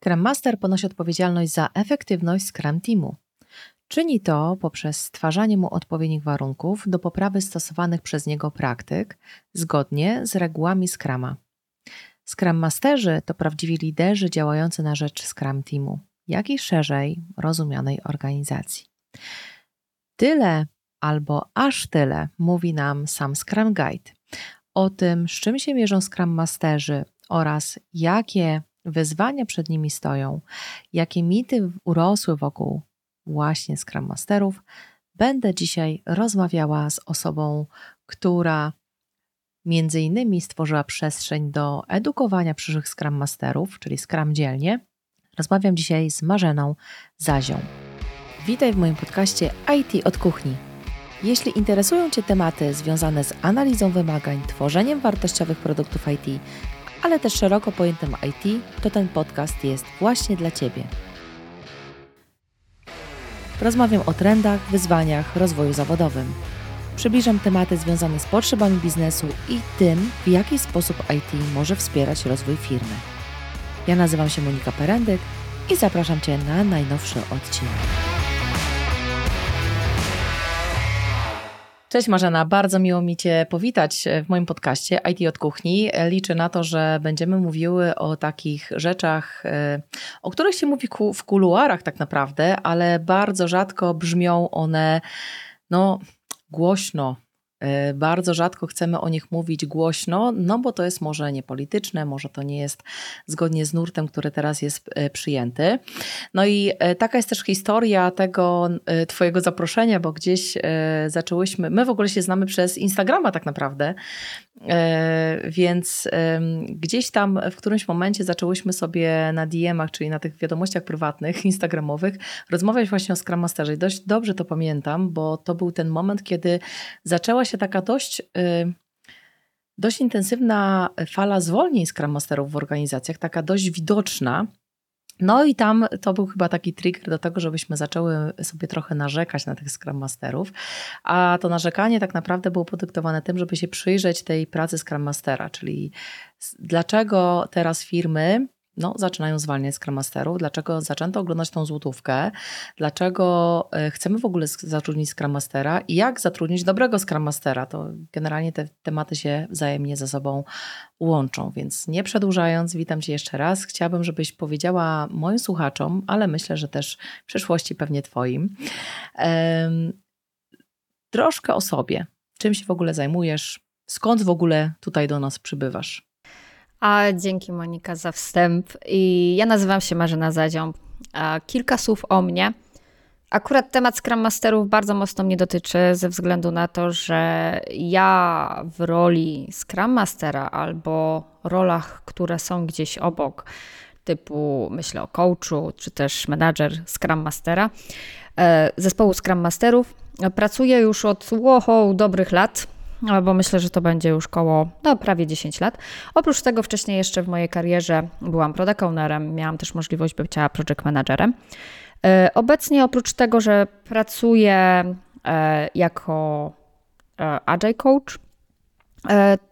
Scrum Master ponosi odpowiedzialność za efektywność Scrum Teamu. Czyni to poprzez stwarzanie mu odpowiednich warunków do poprawy stosowanych przez niego praktyk zgodnie z regułami Scrama. Scrum Masterzy to prawdziwi liderzy działający na rzecz Scrum Teamu, jak i szerzej rozumianej organizacji. Tyle albo aż tyle mówi nam sam Scrum Guide o tym, z czym się mierzą Scrum Masterzy oraz jakie wyzwania przed nimi stoją, jakie mity urosły wokół właśnie Scrum Masterów, będę dzisiaj rozmawiała z osobą, która między innymi stworzyła przestrzeń do edukowania przyszłych Scrum Masterów, czyli Scrum Dzielnie. Rozmawiam dzisiaj z Marzeną Zazią. Witaj w moim podcaście IT od kuchni. Jeśli interesują Cię tematy związane z analizą wymagań, tworzeniem wartościowych produktów IT, ale też szeroko pojętym IT, to ten podcast jest właśnie dla Ciebie. Rozmawiam o trendach, wyzwaniach, rozwoju zawodowym. Przybliżam tematy związane z potrzebami biznesu i tym, w jaki sposób IT może wspierać rozwój firmy. Ja nazywam się Monika Perendyk i zapraszam Cię na najnowszy odcinek. Cześć Marzena, bardzo miło mi Cię powitać w moim podcaście IT od kuchni. Liczę na to, że będziemy mówiły o takich rzeczach, e, o których się mówi w kuluarach tak naprawdę, ale bardzo rzadko brzmią one no, głośno, E, bardzo rzadko chcemy o nich mówić głośno, no bo to jest może niepolityczne, może to nie jest zgodnie z nurtem, który teraz jest e, przyjęty. No i e, taka jest też historia tego Twojego zaproszenia, bo gdzieś zaczęłyśmy, my w ogóle się znamy przez Instagrama tak naprawdę, więc gdzieś tam w którymś momencie zaczęłyśmy sobie na DM-ach, czyli na tych wiadomościach prywatnych, instagramowych, rozmawiać właśnie o Scrum Masterze. I dość dobrze to pamiętam, bo to był ten moment, kiedy zaczęła się taka dość, y, dość intensywna fala zwolnień Scrum Masterów w organizacjach, taka dość widoczna. No i tam to był chyba taki trigger do tego, żebyśmy zaczęły sobie trochę narzekać na tych Scrum Masterów, a to narzekanie tak naprawdę było podyktowane tym, żeby się przyjrzeć tej pracy Scrum Mastera, czyli dlaczego teraz firmy no, zaczynają zwalniać Scrum Masterów, dlaczego zaczęto oglądać tą złotówkę, dlaczego e, chcemy w ogóle zatrudnić Scrum Mastera i jak zatrudnić dobrego Scrum Mastera. To generalnie te tematy się wzajemnie ze sobą łączą, więc nie przedłużając, witam Cię jeszcze raz. Chciałabym, żebyś powiedziała moim słuchaczom, ale myślę, że też w przyszłości pewnie Twoim, troszkę o sobie. Czym się w ogóle zajmujesz? Skąd w ogóle tutaj do nas przybywasz? A dzięki Monika za wstęp. I ja nazywam się Marzena Zadziąb. Kilka słów o mnie. Akurat temat Scrum Masterów bardzo mocno mnie dotyczy, ze względu na to, że ja w roli Scrum Mastera albo rolach, które są gdzieś obok, typu myślę o coachu, czy też menadżer Scrum Mastera, e, zespołu Scrum Masterów, pracuję już od wow, dobrych lat bo myślę, że to będzie już koło no, prawie 10 lat. Oprócz tego wcześniej jeszcze w mojej karierze byłam product ownerem, miałam też możliwość bycia project managerem. E, obecnie oprócz tego, że pracuję e, jako e, agile coach,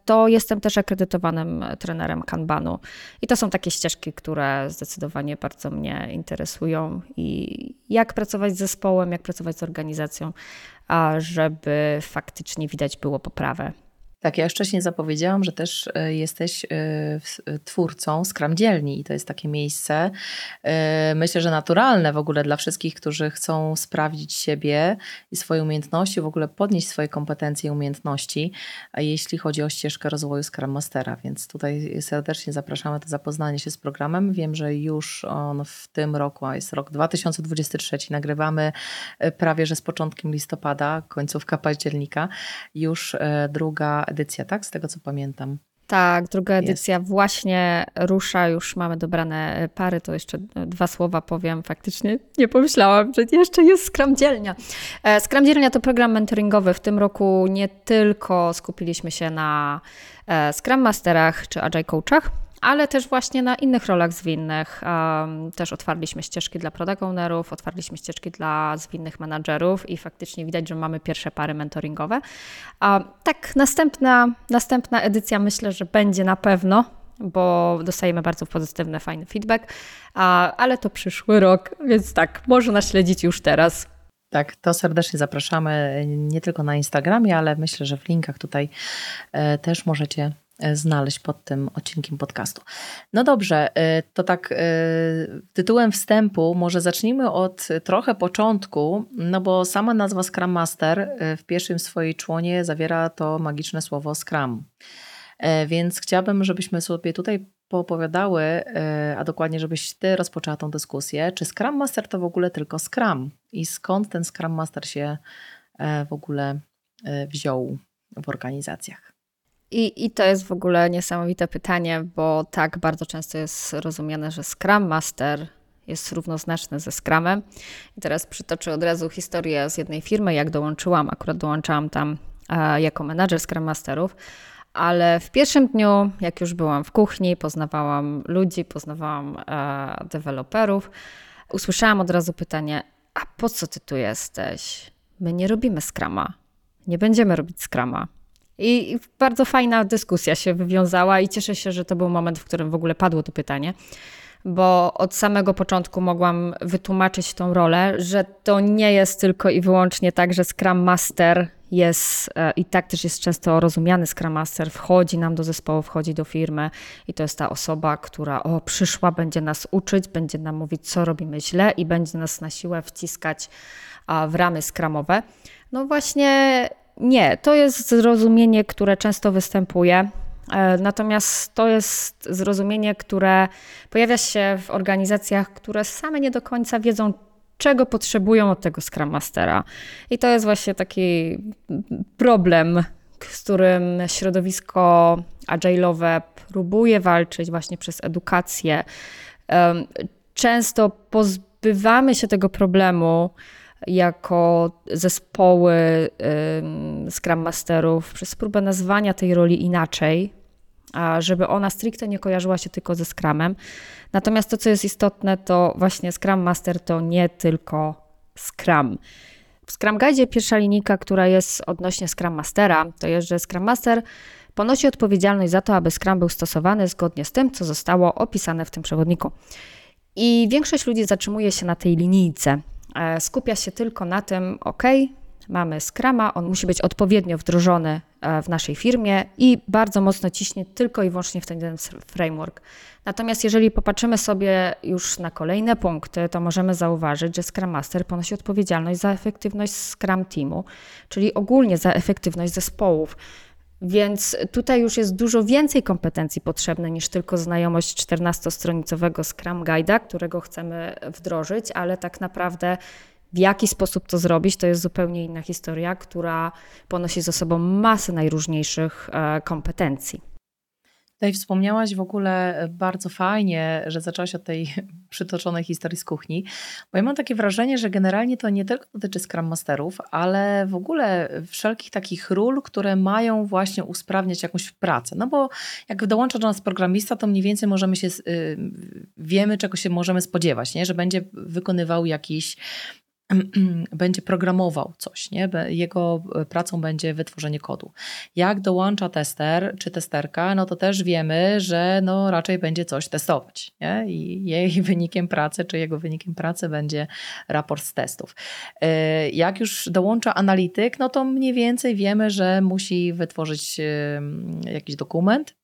to jestem też akredytowanym trenerem Kanbanu. I to są takie ścieżki, które zdecydowanie bardzo mnie interesują i jak pracować z zespołem, jak pracować z organizacją, żeby faktycznie widać było poprawę tak, ja wcześniej zapowiedziałam, że też e, jesteś e, e, twórcą Scrum Dzielni i to jest takie miejsce, myślę, że naturalne w ogóle dla wszystkich, którzy chcą sprawdzić siebie i swoje umiejętności, w ogóle podnieść swoje kompetencje i umiejętności, jeśli chodzi o ścieżkę rozwoju Scrum Mastera, więc tutaj serdecznie zapraszamy do zapoznania się z programem. Wiem, że już on w tym roku, a jest rok 2023, nagrywamy prawie, że z początkiem listopada, końcówka października, już druga edycja, tak? Z tego co pamiętam. Tak, druga edycja jest. właśnie rusza, już mamy dobrane pary, to jeszcze dwa słowa powiem. Faktycznie nie pomyślałam, że jeszcze jest Scrum Dzielnia. E, Scrum Dzielnia to program mentoringowy. W tym roku nie tylko skupiliśmy się na e, Scrum Masterach czy Agile Coachach, ale też właśnie na innych rolach zwinnych. Też otwarliśmy ścieżki dla product ownerów, otwarliśmy ścieżki dla zwinnych menadżerów i faktycznie widać, że mamy pierwsze pary mentoringowe. Tak, następna, następna edycja myślę, że będzie na pewno bo dostajemy bardzo pozytywny, fajny feedback, ale to przyszły rok, więc tak, można śledzić już teraz. Tak, to serdecznie zapraszamy nie tylko na Instagramie, ale myślę, że w linkach tutaj e, też możecie znaleźć pod tym odcinkiem podcastu. No dobrze, e, to tak tytułem wstępu może zacznijmy od trochę początku, no bo sama nazwa Scrum Master w pierwszym swojej członie zawiera to magiczne słowo Scrum. Więc chciałabym, żebyśmy sobie tutaj poopowiadały, a dokładnie żebyś ty rozpoczęła tą dyskusję, czy Scrum Master to w ogóle tylko Scrum i skąd ten Scrum Master się e, w ogóle e, wziął w organizacjach? I, I to jest w ogóle niesamowite pytanie, bo tak bardzo często jest rozumiane, że Scrum Master jest równoznaczny ze Scrumem. I teraz przytoczę od razu historię z jednej firmy, jak dołączyłam, akurat dołączałam tam e, jako menadżer Scrum Masterów, ale w pierwszym dniu, jak już byłam w kuchni, poznawałam ludzi, poznawałam e, deweloperów, usłyszałam od razu pytanie: A po co ty tu jesteś? My nie robimy skrama. Nie będziemy robić skrama. I bardzo fajna dyskusja się wywiązała, i cieszę się, że to był moment, w którym w ogóle padło to pytanie bo od samego początku mogłam wytłumaczyć tą rolę, że to nie jest tylko i wyłącznie tak, że Scrum Master jest e, i tak też jest często rozumiany Scrum Master, wchodzi nam do zespołu, wchodzi do firmy i to jest ta osoba, która o, przyszła, będzie nas uczyć, będzie nam mówić, co robimy źle i będzie nas na siłę wciskać w ramy skramowe. No właśnie nie, to jest zrozumienie, które często występuje. E, natomiast to jest zrozumienie, które pojawia się w organizacjach, które same nie do końca wiedzą, czego potrzebują od tego Scrum Mastera. I to jest właśnie taki problem, z którym środowisko agile'owe próbuje walczyć właśnie przez edukację. Często pozbywamy się tego problemu jako zespoły Scrum Masterów przez próbę nazwania tej roli inaczej, żeby ona stricte nie kojarzyła się tylko ze Scrumem. Natomiast to, co jest istotne, to właśnie Scrum Master to nie tylko Scrum. W Scrum Guide pierwsza linijka, która jest odnośnie Scrum Mastera, to jest, że Scrum Master ponosi odpowiedzialność za to, aby Scrum był stosowany zgodnie z tym, co zostało opisane w tym przewodniku. I większość ludzi zatrzymuje się na tej linijce. E, skupia się tylko na tym, ok, mamy Scrama, on musi być odpowiednio wdrożony e, w naszej firmie i bardzo mocno ciśnie tylko i wyłącznie w ten jeden framework. Natomiast jeżeli popatrzymy sobie już na kolejne punkty, to możemy zauważyć, że Scrum Master ponosi odpowiedzialność za efektywność Scrum Teamu, czyli ogólnie za efektywność zespołów. Więc tutaj już jest dużo więcej kompetencji potrzebne niż tylko znajomość 14-stronicowego Scrum Guide'a, którego chcemy wdrożyć, ale tak naprawdę w jaki sposób to zrobić, to jest zupełnie inna historia, która ponosi ze sobą masę najróżniejszych e, kompetencji. Tutaj wspomniałaś w ogóle bardzo fajnie, że zaczęłaś od tej przytoczonej historii z kuchni, bo ja mam takie wrażenie, że generalnie to nie tylko dotyczy Scrum Masterów, ale w ogóle wszelkich takich ról, które mają właśnie usprawniać jakąś pracę. No bo jak dołącza do nas programista, to mniej więcej możemy się, yy, wiemy czego się możemy spodziewać, nie? że będzie wykonywał jakiś będzie programował coś, nie? jego e, pracą będzie wytworzenie kodu. Jak dołącza tester czy testerka, no to też wiemy, że no raczej będzie coś testować. Nie? I jej wynikiem pracy czy jego wynikiem pracy będzie raport z testów. E, jak już dołącza analityk, no to mniej więcej wiemy, że musi wytworzyć jakiś dokument,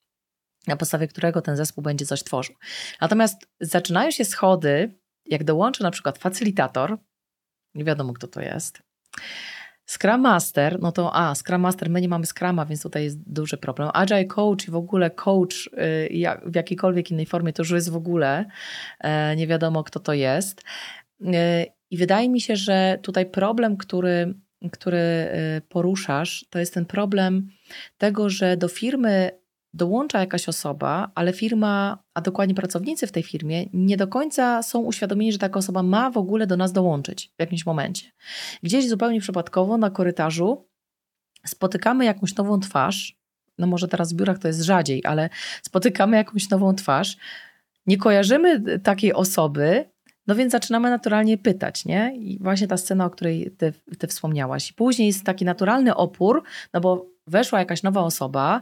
na podstawie którego ten zespół będzie coś tworzył. Natomiast zaczynają się schody, jak dołączy na przykład facylitator, nie wiadomo, kto to jest. Scrum Master, no to a, Scrum Master, my nie mamy Scruma, więc tutaj jest duży problem. Agile Coach i w ogóle coach y, w jakiejkolwiek innej formie to już jest w ogóle e, nie wiadomo, kto to jest. E, I wydaje mi się, że tutaj problem, który, który y, poruszasz, to jest ten problem tego, że do firmy dołącza jakaś osoba, ale firma, a dokładnie pracownicy w tej firmie, nie do końca są uświadomieni, że taka osoba ma w ogóle do nas dołączyć w jakimś momencie. Gdzieś zupełnie przypadkowo na korytarzu spotykamy jakąś nową twarz. No może teraz w biurach to jest rzadziej, ale spotykamy jakąś nową twarz. Nie kojarzymy takiej osoby, no więc zaczynamy naturalnie pytać, nie? I właśnie ta scena, o której ty, ty wspomniałaś. Później jest taki naturalny opór, no bo weszła jakaś nowa osoba,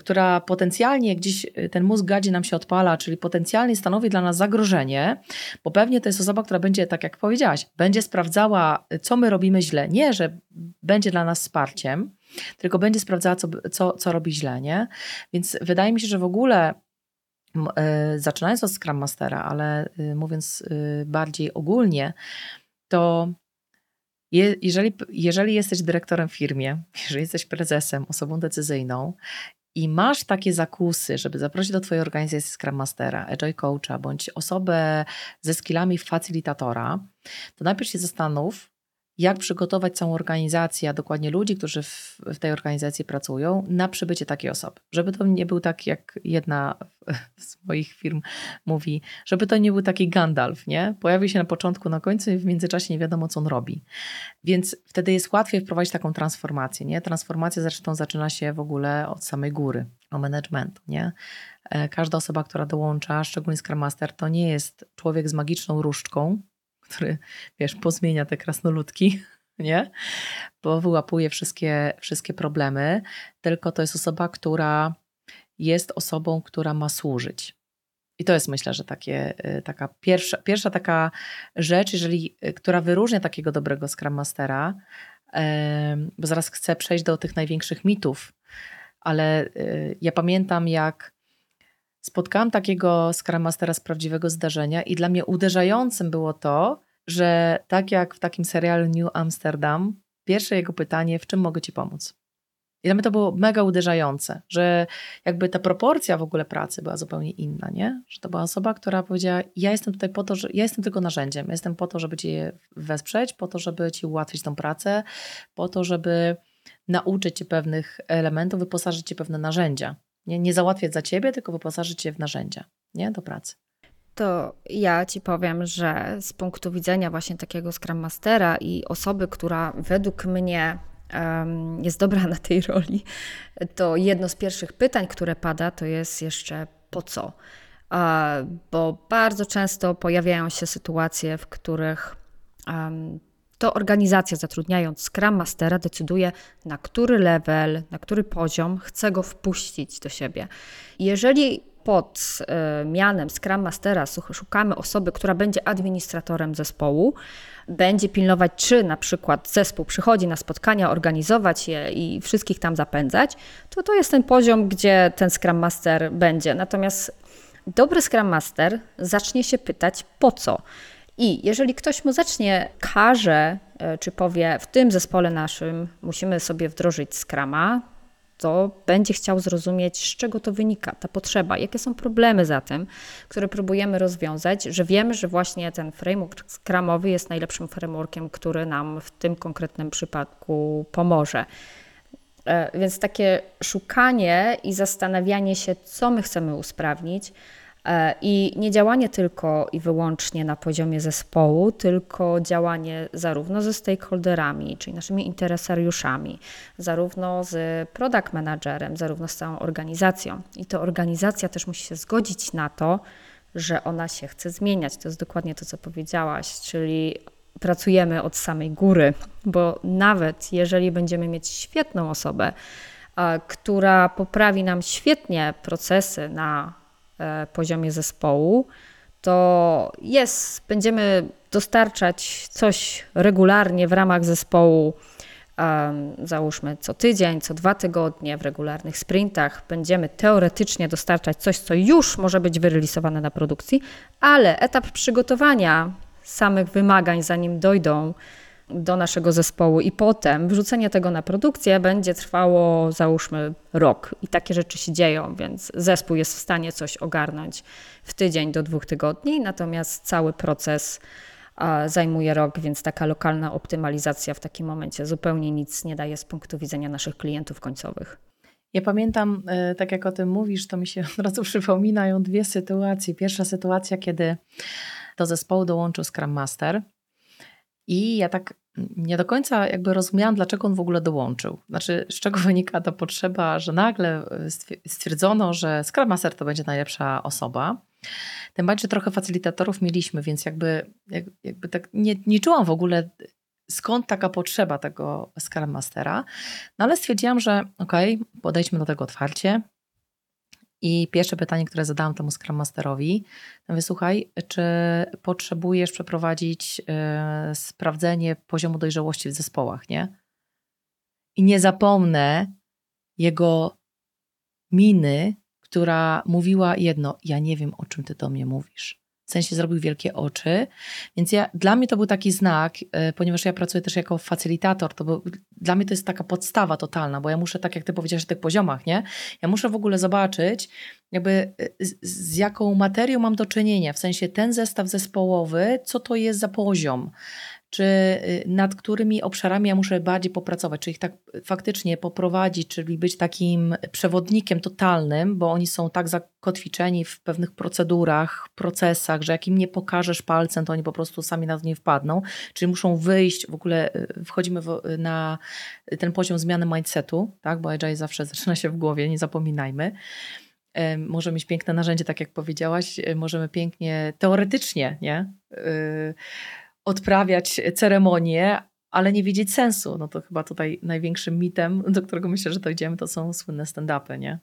która potencjalnie gdzieś ten mózg gadzi nam się odpala, czyli potencjalnie stanowi dla nas zagrożenie, bo pewnie to jest osoba, która będzie, tak jak powiedziałaś, będzie sprawdzała, co my robimy źle. Nie, że będzie dla nas wsparciem, tylko będzie sprawdzała, co, co, co robi źle, nie? Więc wydaje mi się, że w ogóle zaczynając od Scrum Mastera, ale y, mówiąc y, bardziej ogólnie, to je, jeżeli, jeżeli jesteś dyrektorem w firmie, jeżeli jesteś prezesem, osobą decyzyjną i masz takie zakusy, żeby zaprosić do Twojej organizacji Scrum Mastera, Agile Coacha bądź osobę ze skillami facilitatora, to najpierw się zastanów, jak przygotować całą organizację, a dokładnie ludzi, którzy w, w, tej organizacji pracują, na przybycie takiej osoby. Żeby to nie był tak, jak jedna z moich firm mówi, żeby to nie był taki Gandalf, nie? Pojawi się na początku, na końcu i w międzyczasie nie wiadomo, co on robi. Więc wtedy jest łatwiej wprowadzić taką transformację, nie? Transformacja zresztą zaczyna się w ogóle od samej góry, o managementu, nie? E, każda osoba, która dołącza, szczególnie Scrum Master, to nie jest człowiek z magiczną różdżką, który, wiesz, pozmienia te krasnoludki, nie? Bo wyłapuje wszystkie, wszystkie problemy, tylko to jest osoba, która jest osobą, która ma służyć. I to jest myślę, że takie, y, taka pierwsza, pierwsza taka rzecz, jeżeli, y, która wyróżnia takiego dobrego Scrum Mastera, bo zaraz chcę przejść do tych największych mitów, ale y, ja pamiętam jak spotkałam takiego Scrum Mastera z prawdziwego zdarzenia i dla mnie uderzającym było to, że tak jak w takim serialu New Amsterdam, pierwsze jego pytanie, w czym mogę ci pomóc? I dla mnie to było mega uderzające, że jakby ta proporcja w ogóle pracy była zupełnie inna, nie? Że to była osoba, która powiedziała, ja jestem tutaj po to, że ja jestem tylko narzędziem, jestem po to, żeby cię wesprzeć, po to, żeby ci ułatwić tą pracę, po to, żeby nauczyć cię pewnych elementów, wyposażyć cię pewne narzędzia. Nie, nie załatwiać za ciebie, tylko wyposażyć cię w narzędzia, nie? Do pracy. To ja ci powiem, że z punktu widzenia właśnie takiego Scrum Mastera i osoby, która według mnie um, jest dobra na tej roli, to jedno z pierwszych pytań, które pada, to jest jeszcze po co? bo bardzo często pojawiają się sytuacje, w których to organizacja zatrudniając Scrum Mastera decyduje, na który level, na który poziom chce go wpuścić do siebie. Jeżeli pod y, mianem Scrum Mastera szukamy osoby, która będzie administratorem zespołu, będzie pilnować, czy na przykład zespół przychodzi na spotkania, organizować je i wszystkich tam zapędzać, to to jest ten poziom, gdzie ten Scrum Master będzie. Natomiast dobry Scrum Master zacznie się pytać po co. I jeżeli ktoś mu zacznie każe, y, czy powie, w tym zespole naszym musimy sobie wdrożyć Scrama, to będzie chciał zrozumieć, z czego to wynika, ta potrzeba, jakie są problemy za tym, które próbujemy rozwiązać, że wiemy, że właśnie ten framework skramowy jest najlepszym frameworkiem, który nam w tym konkretnym przypadku pomoże. E, więc takie szukanie i zastanawianie się, co my chcemy usprawnić, E, I nie działanie tylko i wyłącznie na poziomie zespołu, tylko działanie zarówno ze stakeholderami, czyli naszymi interesariuszami, zarówno z product managerem, zarówno z całą organizacją. I to organizacja też musi się zgodzić na to, że ona się chce zmieniać. To jest dokładnie to, co powiedziałaś, czyli pracujemy od samej góry, bo nawet jeżeli będziemy mieć świetną osobę, która poprawi nam świetnie procesy na E, poziomie zespołu, to jest, będziemy dostarczać coś regularnie w ramach zespołu, załóżmy co tydzień, co dwa tygodnie, w regularnych sprintach, będziemy teoretycznie dostarczać coś, co już może być wyrelisowane na produkcji, ale etap przygotowania samych wymagań, zanim dojdą do naszego zespołu i potem wrzucenie tego na produkcję będzie trwało załóżmy rok i takie rzeczy się dzieją, więc zespół jest w stanie coś ogarnąć w tydzień do dwóch tygodni, natomiast cały proces zajmuje rok, więc taka lokalna optymalizacja w takim momencie zupełnie nic nie daje z punktu widzenia naszych klientów końcowych. Ja pamiętam, e, tak jak o tym mówisz, to mi się od razu przypominają dwie sytuacje. Pierwsza sytuacja, kiedy do zespołu dołączył Scrum Master i ja tak nie do końca jakby rozumiałam, dlaczego on w ogóle dołączył. Znaczy, z czego wynika ta potrzeba, że nagle stwierdzono, że Scrum Master to będzie najlepsza osoba. Tym bardziej, że trochę facylitatorów mieliśmy, więc jakby, jakby tak nie, nie czułam w ogóle skąd taka potrzeba tego Scrum Mastera. No ale stwierdziłam, że okej, okay, podejdźmy do tego otwarcie. I pierwsze pytanie, które zadałam temu Scrum Masterowi, mówię, słuchaj, czy potrzebujesz przeprowadzić yy, sprawdzenie poziomu dojrzałości w zespołach, nie? I nie zapomnę jego miny, która mówiła jedno: Ja nie wiem, o czym ty do mnie mówisz. W sensie zrobił wielkie oczy. Więc ja, dla mnie to był taki znak, yy, ponieważ ja pracuję też jako facylitator, to był, dla mnie to jest taka podstawa totalna, bo ja muszę, tak jak ty powiedziałeś, na tych poziomach, nie? Ja muszę w ogóle zobaczyć, jakby y, z, z jaką materią mam do czynienia, w sensie ten zestaw zespołowy, co to jest za poziom czy y, nad którymi obszarami ja muszę bardziej popracować, czy ich tak faktycznie poprowadzić, czyli być takim przewodnikiem totalnym, bo oni są tak zakotwiczeni w pewnych procedurach, procesach, że jak im nie pokażesz palcem, to oni po prostu sami na to nie wpadną, czyli muszą wyjść, w ogóle y, wchodzimy na ten poziom zmiany mindsetu, tak, bo agile zawsze zaczyna się w głowie, nie zapominajmy. Możemy mieć piękne narzędzie, tak jak powiedziałaś, możemy pięknie, teoretycznie, nie? Odprawiać ceremonię, ale nie widzieć sensu. No to chyba tutaj największym mitem, do którego myślę, że dojdziemy, to są słynne stand-upy, nie?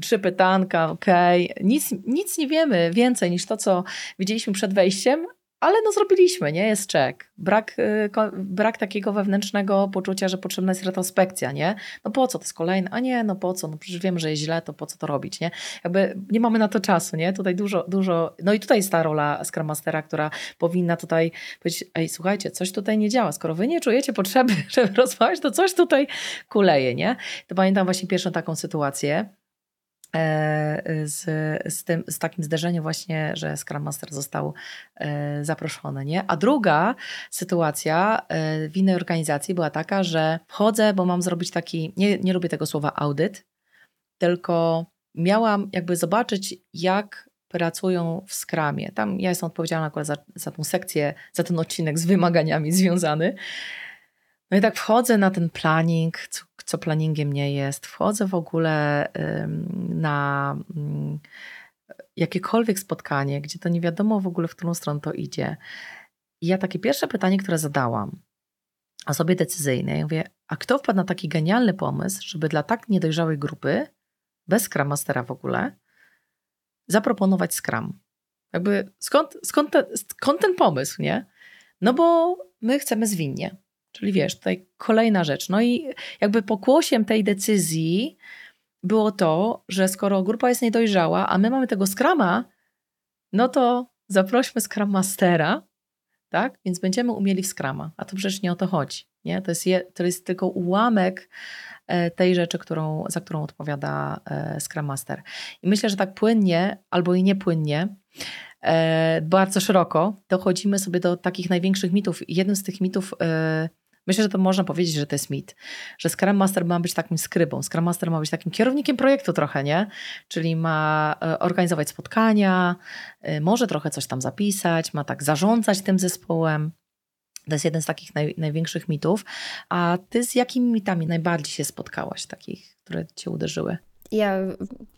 Trzy pytanka, okej. Okay. Nic, nic nie wiemy więcej niż to, co widzieliśmy przed wejściem, ale no zrobiliśmy, nie? Jest czek. Brak, y, brak takiego wewnętrznego poczucia, że potrzebna jest retrospekcja, nie? No po co, to jest kolejne, a nie, no po co, no przecież wiem, że jest źle, to po co to robić, nie? Jakby nie mamy na to czasu, nie? Tutaj dużo, dużo, no i tutaj jest ta rola Scrum Mastera, która powinna tutaj powiedzieć, ej, słuchajcie, coś tutaj nie działa, skoro wy nie czujecie potrzeby, żeby rozmawiać, to coś tutaj kuleje, nie? To pamiętam właśnie pierwszą taką sytuację, z, z, tym, z takim zderzeniem właśnie, że Scrum Master został e, zaproszony. Nie? A druga sytuacja e, w innej organizacji była taka, że wchodzę, bo mam zrobić taki, nie, nie lubię tego słowa audyt, tylko miałam jakby zobaczyć, jak pracują w Scrumie. Tam ja jestem odpowiedzialna akurat za, za tą sekcję, za ten odcinek z wymaganiami związany. No i tak wchodzę na ten planning, co, planningiem nie jest. Wchodzę w ogóle na mm, jakiekolwiek spotkanie, gdzie to nie wiadomo w ogóle, w którą stronę to idzie. I ja takie pierwsze pytanie, które zadałam osobie decyzyjnej, mówię, a kto wpadł na taki genialny pomysł, żeby dla tak niedojrzałej grupy, bez Scrum Mastera w ogóle, zaproponować Scrum? Jakby skąd, skąd, te, skąd ten pomysł, nie? No bo my chcemy zwinnie. Czyli wiesz, tutaj kolejna rzecz. No i jakby pokłosiem tej decyzji było to, że skoro grupa jest niedojrzała, a my mamy tego skrama, no to zaprośmy Scrum Mastera, tak? Więc będziemy umieli w Scrama, a to przecież nie o to chodzi. Nie? To, jest je, to jest tylko ułamek e, tej rzeczy, którą, za którą odpowiada e, Scrum Master. I myślę, że tak płynnie albo i niepłynnie, e, bardzo szeroko dochodzimy sobie do takich największych mitów. Jednym z tych mitów Myślę, że to można powiedzieć, że to jest mit, że Scrum Master ma być takim skrybą, Scrum Master ma być takim kierownikiem projektu trochę, nie? Czyli ma e, organizować spotkania, e, może trochę coś tam zapisać, ma tak zarządzać tym zespołem. To jest jeden z takich naj, największych mitów. A ty z jakimi mitami najbardziej się spotkałaś, takich, które cię uderzyły? Ja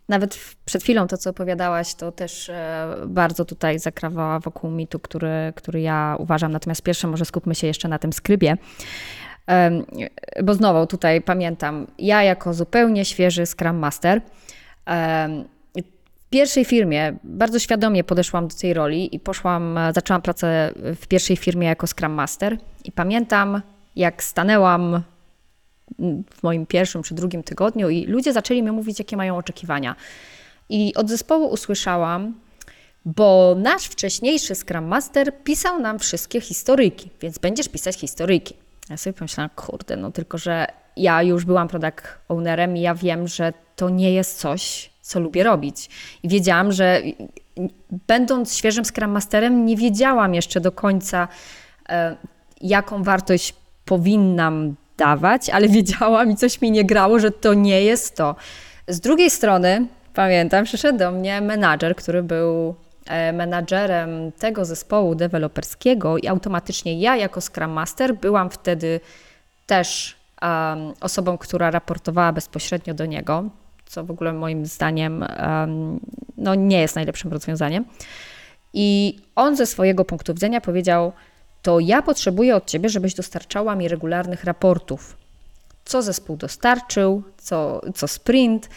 nawet przed chwilą to, co opowiadałaś, to też e, bardzo tutaj zakrawała wokół mitu, który, który ja uważam. Natomiast pierwsze może skupmy się jeszcze na tym skrybie. Bo znowu tutaj pamiętam, ja jako zupełnie świeży Scrum Master w pierwszej firmie bardzo świadomie podeszłam do tej roli i poszłam, zaczęłam pracę w pierwszej firmie jako Scrum Master i pamiętam, jak stanęłam w moim pierwszym czy drugim tygodniu i ludzie zaczęli mi mówić, jakie mają oczekiwania. I od zespołu usłyszałam, bo nasz wcześniejszy Scrum Master pisał nam wszystkie historyjki, więc będziesz pisać historyjki. Ja sobie pomyślałam, kurde, no tylko, że ja już byłam product ownerem i ja wiem, że to nie jest coś, co lubię robić. I wiedziałam, że będąc świeżym Scrum Masterem, nie wiedziałam jeszcze do końca, e, jaką wartość powinnam dawać, ale wiedziałam i coś mi nie grało, że to nie jest to. Z drugiej strony, pamiętam, przyszedł do mnie menadżer, który był e, menadżerem tego zespołu deweloperskiego i automatycznie ja jako Scrum Master byłam wtedy też um, osobą, która raportowała bezpośrednio do niego, co w ogóle moim zdaniem um, no, nie jest najlepszym rozwiązaniem. I on ze swojego punktu widzenia powiedział, to ja potrzebuję od ciebie, żebyś dostarczała mi regularnych raportów co zespół dostarczył, co, co sprint,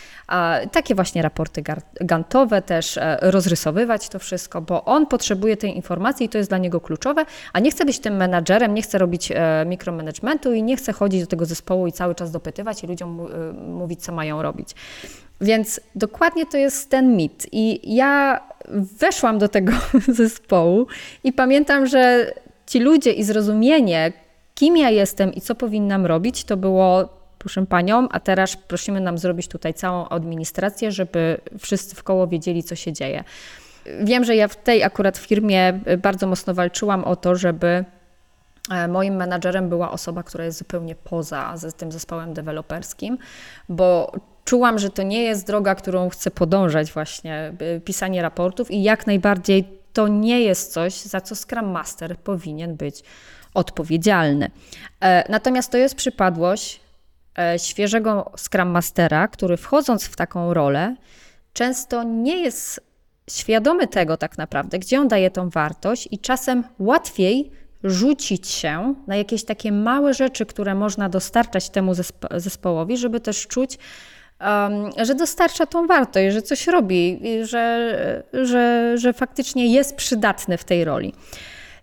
takie właśnie raporty gantowe też, e, rozrysowywać to wszystko, bo on potrzebuje tej informacji i to jest dla niego kluczowe, a nie chce być tym menadżerem, nie chce robić e, mikromanagementu i nie chce chodzić do tego zespołu i cały czas dopytywać i ludziom e, mówić, co mają robić. Więc dokładnie to jest ten mit. I ja weszłam do tego zespołu i pamiętam, że ci ludzie i zrozumienie, kim ja jestem i co powinnam robić, to było proszę panią, a teraz prosimy nam zrobić tutaj całą administrację, żeby wszyscy w koło wiedzieli, co się dzieje. Wiem, że ja w tej akurat firmie bardzo mocno walczyłam o to, żeby e, moim menadżerem była osoba, która jest zupełnie poza tym zespołem deweloperskim, bo czułam, że to nie jest droga, którą chcę podążać właśnie, e, pisanie raportów i jak najbardziej to nie jest coś, za co Scrum Master powinien być odpowiedzialny. E, natomiast to jest przypadłość e, świeżego Scrum Mastera, który wchodząc w taką rolę, często nie jest świadomy tego tak naprawdę, gdzie on daje tą wartość i czasem łatwiej rzucić się na jakieś takie małe rzeczy, które można dostarczać temu zespołowi, żeby też czuć, że dostarcza tą wartość, że coś robi, że, że, że faktycznie jest przydatny w tej roli.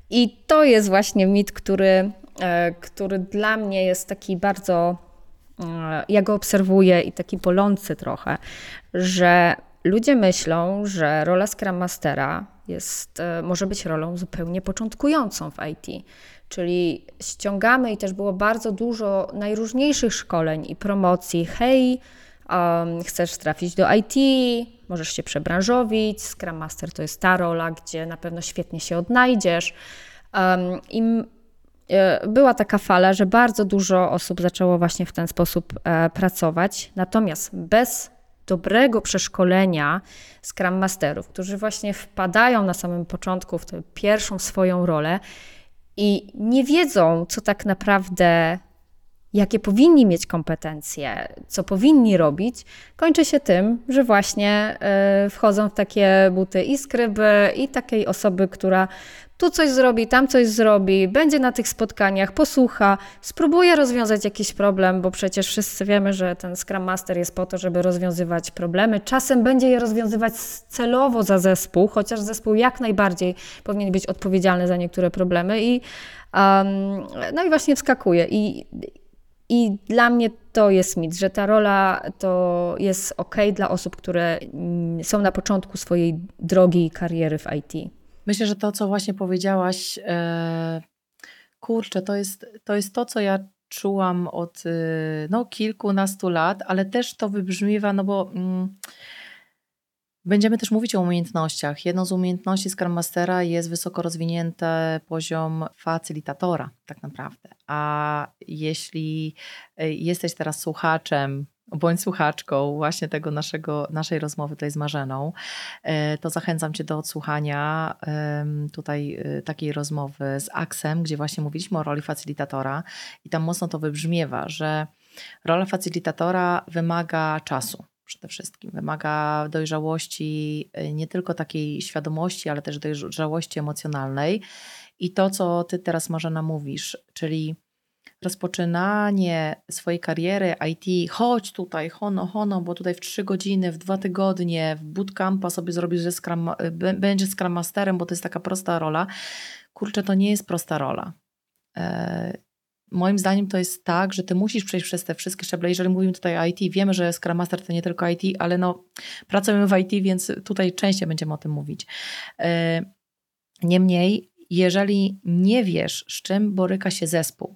I to jest właśnie mit, który, e, który dla mnie jest taki bardzo, e, ja go obserwuję i taki bolący trochę, że ludzie myślą, że rola Scrum Mastera jest, e, może być rolą zupełnie początkującą w IT. Czyli ściągamy i też było bardzo dużo najróżniejszych szkoleń i promocji. Hej, um, chcesz trafić do IT, możesz się przebranżowić. Scrum Master to jest ta rola, gdzie na pewno świetnie się odnajdziesz. Um, I e, była taka fala, że bardzo dużo osób zaczęło właśnie w ten sposób e, pracować. Natomiast bez dobrego przeszkolenia Scrum Masterów, którzy właśnie wpadają na samym początku w tę pierwszą swoją rolę i nie wiedzą, co tak naprawdę jakie powinni mieć kompetencje, co powinni robić, kończy się tym, że właśnie y, wchodzą w takie buty i skryby, i takiej osoby, która tu coś zrobi, tam coś zrobi, będzie na tych spotkaniach, posłucha, spróbuje rozwiązać jakiś problem, bo przecież wszyscy wiemy, że ten Scrum Master jest po to, żeby rozwiązywać problemy. Czasem będzie je rozwiązywać celowo za zespół, chociaż zespół jak najbardziej powinien być odpowiedzialny za niektóre problemy i um, no i właśnie wskakuje. I, i dla mnie to jest mit, że ta rola to jest ok dla osób, które mm, są na początku swojej drogi kariery w IT. Myślę, że to, co właśnie powiedziałaś, e, kurczę, to jest, to jest to, co ja czułam od e, no, kilkunastu lat, ale też to wybrzmiewa, no bo. Mm, Będziemy też mówić o umiejętnościach. Jedną z umiejętności Scrum Mastera jest wysoko rozwinięty poziom facylitatora, tak naprawdę. A jeśli e, jesteś teraz słuchaczem, bądź słuchaczką właśnie tego naszego, naszej rozmowy tutaj z Marzeną, e, to zachęcam Cię do odsłuchania tutaj e, takiej rozmowy z Aksem, gdzie właśnie mówiliśmy o roli facylitatora i tam mocno to wybrzmiewa, że rola facylitatora wymaga czasu przede wszystkim. Wymaga dojrzałości, y, nie tylko takiej świadomości, ale też dojrzałości emocjonalnej. I to, co ty teraz, Marzena, mówisz, czyli rozpoczynanie swojej kariery IT, chodź tutaj, hono, hono, bo tutaj w trzy godziny, w dwa tygodnie, w bootcampa sobie zrobisz, że scrum, będzie Scrum Masterem, bo to jest taka prosta rola. Kurczę, to nie jest prosta rola. Moim zdaniem to jest tak, że ty musisz przejść przez te wszystkie szczeble. Jeżeli mówimy tutaj o IT, wiemy, że Scrum Master to nie tylko IT, ale no, pracujemy w IT, więc tutaj częściej będziemy o tym mówić. E, niemniej, jeżeli nie wiesz, z czym boryka się zespół,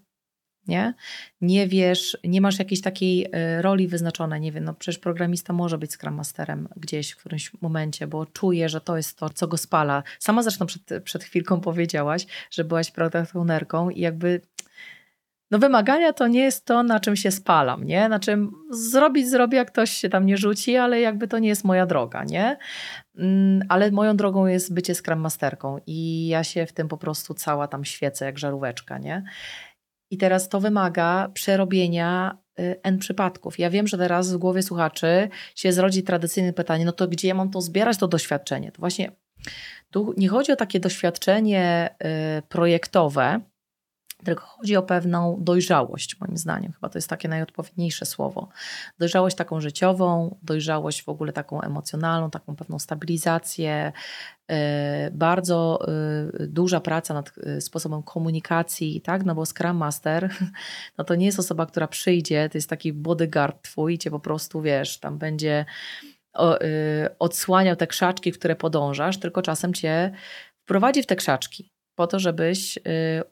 nie? Nie wiesz, nie masz jakiejś takiej e, roli wyznaczonej, nie wiem, no przecież programista może być Scrum Masterem gdzieś w którymś momencie, bo czuje, że to jest to, co go spala. Sama zresztą przed, przed chwilką powiedziałaś, że byłaś product ownerką i jakby no wymagania to nie jest to, na czym się spalam, nie? Na czym zrobić zrobię, jak ktoś się tam nie rzuci, ale jakby to nie jest moja droga, nie? Mm, ale moją drogą jest bycie Scrum Masterką i ja się w tym po prostu cała tam świecę jak żaróweczka, nie? I teraz to wymaga przerobienia y, N przypadków. Ja wiem, że teraz w głowie słuchaczy się zrodzi tradycyjne pytanie, no to gdzie ja mam to zbierać, to doświadczenie? To właśnie Tu nie chodzi o takie doświadczenie y, projektowe, tylko chodzi o pewną dojrzałość, moim zdaniem. Chyba to jest takie najodpowiedniejsze słowo. Dojrzałość taką życiową, dojrzałość w ogóle taką emocjonalną, taką pewną stabilizację. Y, bardzo y, duża praca nad sposobem komunikacji, tak? No bo Scrum Master no to nie jest osoba, która przyjdzie, to jest taki bodyguard twój i cię po prostu, wiesz, tam będzie odsłaniał te krzaczki, które podążasz, tylko czasem cię wprowadzi w te krzaczki po to, żebyś y,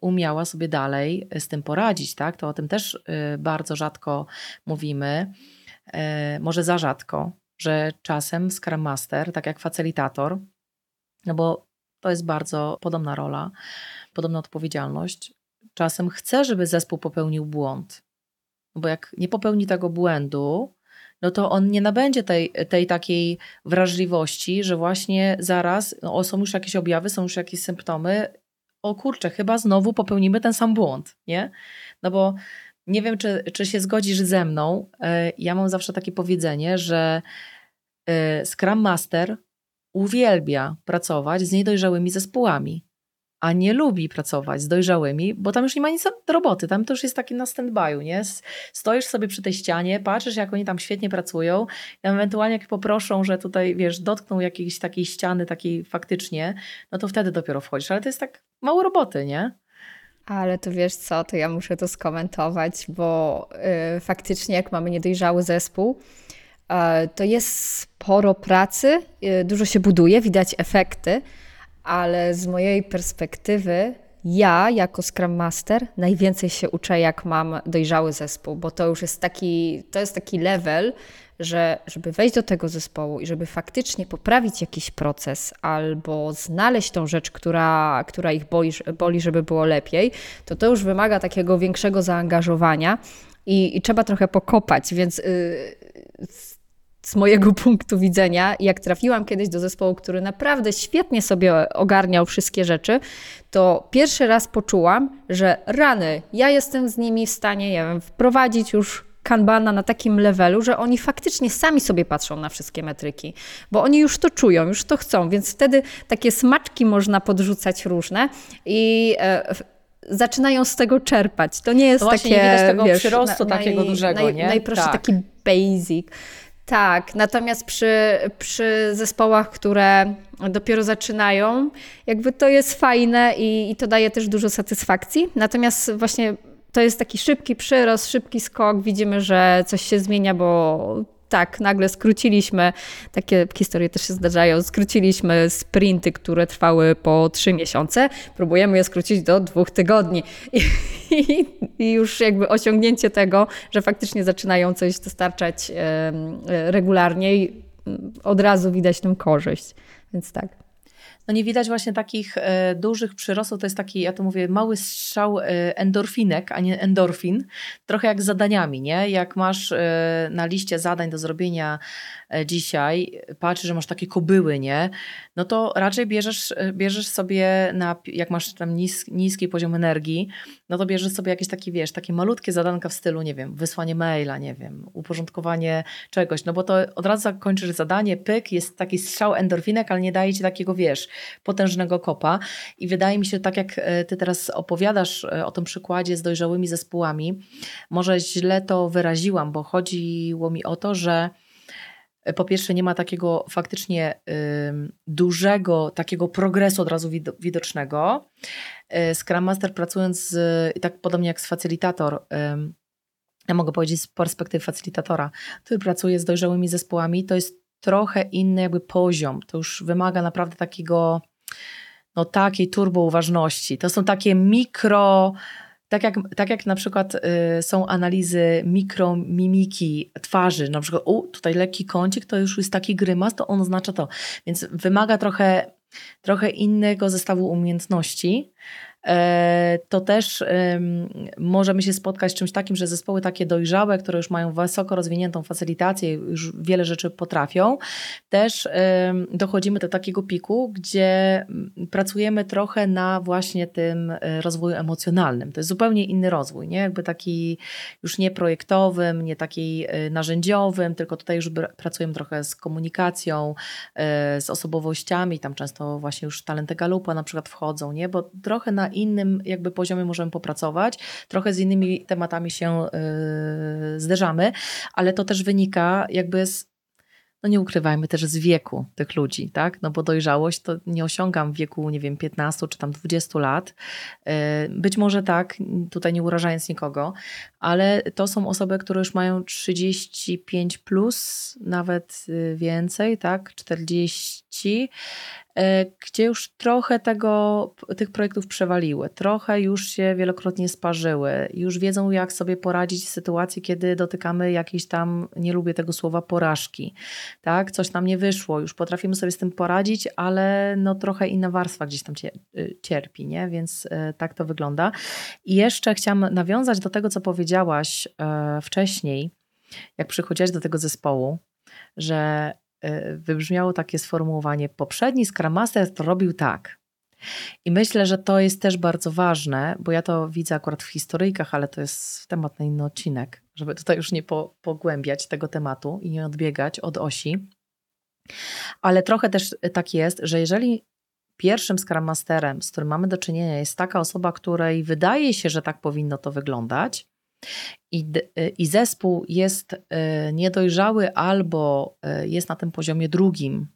umiała sobie dalej z tym poradzić, tak? To o tym też y, bardzo rzadko mówimy, y, może za rzadko, że czasem Scrum Master, tak jak facylitator, no bo to jest bardzo podobna rola, podobna odpowiedzialność, czasem chce, żeby zespół popełnił błąd. No bo jak nie popełni tego błędu, no to on nie nabędzie tej, tej takiej wrażliwości, że właśnie zaraz no, są już jakieś objawy, są już jakieś symptomy, o kurczę, chyba znowu popełnimy ten sam błąd, nie? No bo nie wiem, czy, czy się zgodzisz ze mną. E, ja mam zawsze takie powiedzenie, że e, Scrum Master uwielbia pracować z niedojrzałymi zespołami a nie lubi pracować z dojrzałymi, bo tam już nie ma nic do roboty, tam to już jest taki na stand-by'u, nie? Stoisz sobie przy tej ścianie, patrzysz jak oni tam świetnie pracują, ewentualnie jak poproszą, że tutaj, wiesz, dotkną jakiejś takiej ściany, takiej faktycznie, no to wtedy dopiero wchodzisz, ale to jest tak mało roboty, nie? Ale to wiesz co, to ja muszę to skomentować, bo yy, faktycznie jak mamy niedojrzały zespół, yy, to jest sporo pracy, yy, dużo się buduje, widać efekty, ale z mojej perspektywy ja jako Scrum Master najwięcej się uczę, jak mam dojrzały zespół, bo to już jest taki, to jest taki level, że żeby wejść do tego zespołu i żeby faktycznie poprawić jakiś proces albo znaleźć tą rzecz, która, która ich boli, boli, żeby było lepiej, to to już wymaga takiego większego zaangażowania i, i trzeba trochę pokopać, więc yy, z mojego punktu widzenia, jak trafiłam kiedyś do zespołu, który naprawdę świetnie sobie ogarniał wszystkie rzeczy, to pierwszy raz poczułam, że rany, ja jestem z nimi w stanie, nie wiem, wprowadzić już kanbana na takim levelu, że oni faktycznie sami sobie patrzą na wszystkie metryki, bo oni już to czują, już to chcą, więc wtedy takie smaczki można podrzucać różne i e, zaczynają z tego czerpać. To nie jest to takie, nie widać tego wiesz, przyrostu na, takiego naj, dużego, naj, nie? Najprostszy tak. taki basic. Tak, natomiast przy, przy zespołach, które dopiero zaczynają, jakby to jest fajne i, i to daje też dużo satysfakcji. Natomiast właśnie to jest taki szybki przyrost, szybki skok. Widzimy, że coś się zmienia, bo tak, nagle skróciliśmy, takie historie też się zdarzają, skróciliśmy sprinty, które trwały po trzy miesiące, próbujemy je skrócić do dwóch tygodni. I, i, I, już jakby osiągnięcie tego, że faktycznie zaczynają coś dostarczać regularnie i od razu widać tę korzyść. Więc tak no nie widać właśnie takich e, dużych przyrostów. To jest taki, ja to mówię, mały strzał e, endorfinek, a nie endorfin. Trochę jak z zadaniami, nie? Jak masz e, na liście zadań do zrobienia dzisiaj, patrzysz, że masz takie kobyły, nie? No to raczej bierzesz, e, bierzesz sobie, na, jak masz tam nis, niski poziom energii, no to bierzesz sobie jakieś takie, wiesz, takie malutkie zadanka w stylu, nie wiem, wysłanie maila, nie wiem, uporządkowanie czegoś, no bo to od razu zakończysz zadanie, pyk, jest taki strzał endorfinek, ale nie daje ci takiego, wiesz, potężnego kopa. I wydaje mi się, tak jak e, ty teraz opowiadasz e, o tym przykładzie z dojrzałymi zespołami, może źle to wyraziłam, bo chodziło mi o to, że e, po pierwsze nie ma takiego faktycznie y, dużego takiego progresu od razu widocznego. Scrum Master pracując z, tak podobnie jak z facylitator, y, ja mogę powiedzieć z perspektywy facylitatora, który pracuje z dojrzałymi zespołami, to jest trochę inny jakby poziom. To już wymaga naprawdę takiego, no takiej turbo uważności. To są takie mikro, tak jak, tak jak na przykład y, są analizy mikromimiki twarzy, na przykład u, tutaj lekki kącik, to już jest taki grymas, to on oznacza to. Więc wymaga trochę, trochę innego zestawu umiejętności. E, to też możemy się spotkać z czymś takim, że zespoły takie dojrzałe, które już mają wysoko rozwiniętą facylitację, już wiele rzeczy potrafią, też dochodzimy do takiego piku, gdzie pracujemy trochę na właśnie tym e, rozwoju emocjonalnym. To jest zupełnie inny rozwój, nie? Jakby taki już nie projektowym, nie taki e, narzędziowym, tylko tutaj już pracujemy trochę z komunikacją, z osobowościami, tam często właśnie już talenty Galupa na przykład wchodzą, nie? Bo trochę na innym jakby poziomie możemy popracować, trochę z innymi tematami się yy, zderzamy, ale to też wynika jakby z no nie ukrywajmy też z wieku tych ludzi, tak? No bo dojrzałość to nie osiągam w wieku, nie wiem, 15 czy tam 20 lat. Yy, być może tak, tutaj nie urażając nikogo, ale to są osoby, które już mają 35 plus, nawet yy, więcej, tak? 40 E, gdzie już trochę tego, tych projektów przewaliły, trochę już się wielokrotnie sparzyły, już wiedzą, jak sobie poradzić w sytuacji, kiedy dotykamy jakiejś tam, nie lubię tego słowa, porażki. Tak? Coś nam nie wyszło, już potrafimy sobie z tym poradzić, ale no trochę inna warstwa gdzieś tam y, cierpi, nie? więc e, tak to wygląda. I jeszcze chciałam nawiązać do tego, co powiedziałaś e, wcześniej, jak przychodziłaś do tego zespołu, że wybrzmiało takie sformułowanie: poprzedni Scrum Master to robił tak. I myślę, że to jest też bardzo ważne, bo ja to widzę akurat w historyjkach, ale to jest temat na inny odcinek, żeby tutaj już nie po, pogłębiać tego tematu i nie odbiegać od osi. Ale trochę też tak jest, że jeżeli pierwszym Scrum Masterem, z którym mamy do czynienia, jest taka osoba, której wydaje się, że tak powinno to wyglądać, i, y, i zespół jest y, niedojrzały albo y, jest na tym poziomie drugim,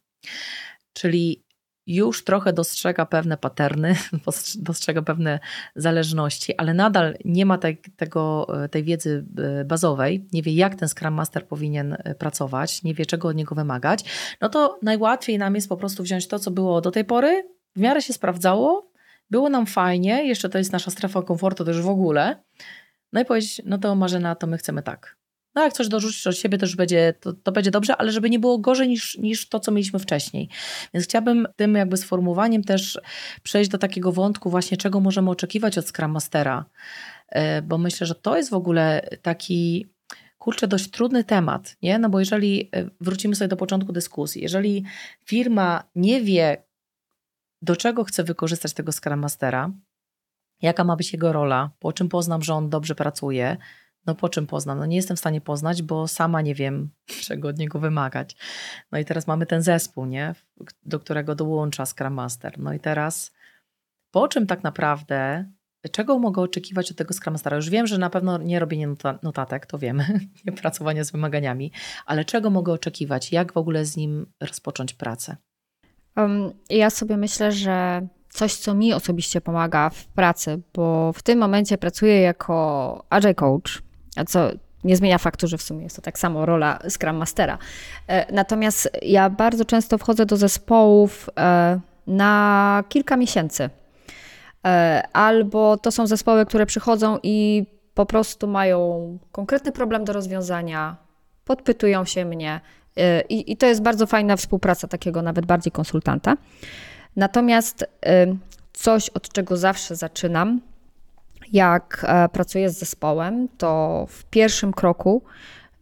czyli już trochę dostrzega pewne paterny, dostrzega pewne zależności, ale nadal nie ma tej, tego, tej wiedzy bazowej, nie wie jak ten Scrum Master powinien pracować, nie wie czego od niego wymagać, no to najłatwiej nam jest po prostu wziąć to, co było do tej pory, w miarę się sprawdzało, było nam fajnie, jeszcze to jest nasza strefa komfortu też w ogóle, no i powiedzieć, no to Marzena, to my chcemy tak. No jak coś dorzucisz od siebie, już będzie, to, to będzie dobrze, ale żeby nie było gorzej niż, niż to, co mieliśmy wcześniej. Więc chciałabym tym jakby sformułowaniem też przejść do takiego wątku właśnie, czego możemy oczekiwać od Scrum Mastera, e, bo myślę, że to jest w ogóle taki kurczę, dość trudny temat, nie? No bo jeżeli e, wrócimy sobie do początku dyskusji, jeżeli firma nie wie, do czego chce wykorzystać tego Scrum Mastera, jaka ma być jego rola, po czym poznam, że on dobrze pracuje. No po czym poznam? No nie jestem w stanie poznać, bo sama nie wiem, czego od niego wymagać. No i teraz mamy ten zespół, nie? do którego dołącza Scrum Master. No i teraz po czym tak naprawdę, czego mogę oczekiwać od tego Scrum Mastera? Już wiem, że na pewno nie robienie notatek, to wiemy, nie pracowanie z wymaganiami, ale czego mogę oczekiwać? Jak w ogóle z nim rozpocząć pracę? Um, ja sobie myślę, że coś, co mi osobiście pomaga w pracy, bo w tym momencie pracuję jako Agile Coach, a co nie zmienia faktu, że w sumie jest to tak samo rola Scrum Mastera. E, natomiast ja bardzo często wchodzę do zespołów e, na kilka miesięcy. E, albo to są zespoły, które przychodzą i po prostu mają konkretny problem do rozwiązania, podpytują się mnie. I, i to jest bardzo fajna współpraca takiego nawet bardziej konsultanta. Natomiast coś, od czego zawsze zaczynam, jak e, pracuję z zespołem, to w pierwszym kroku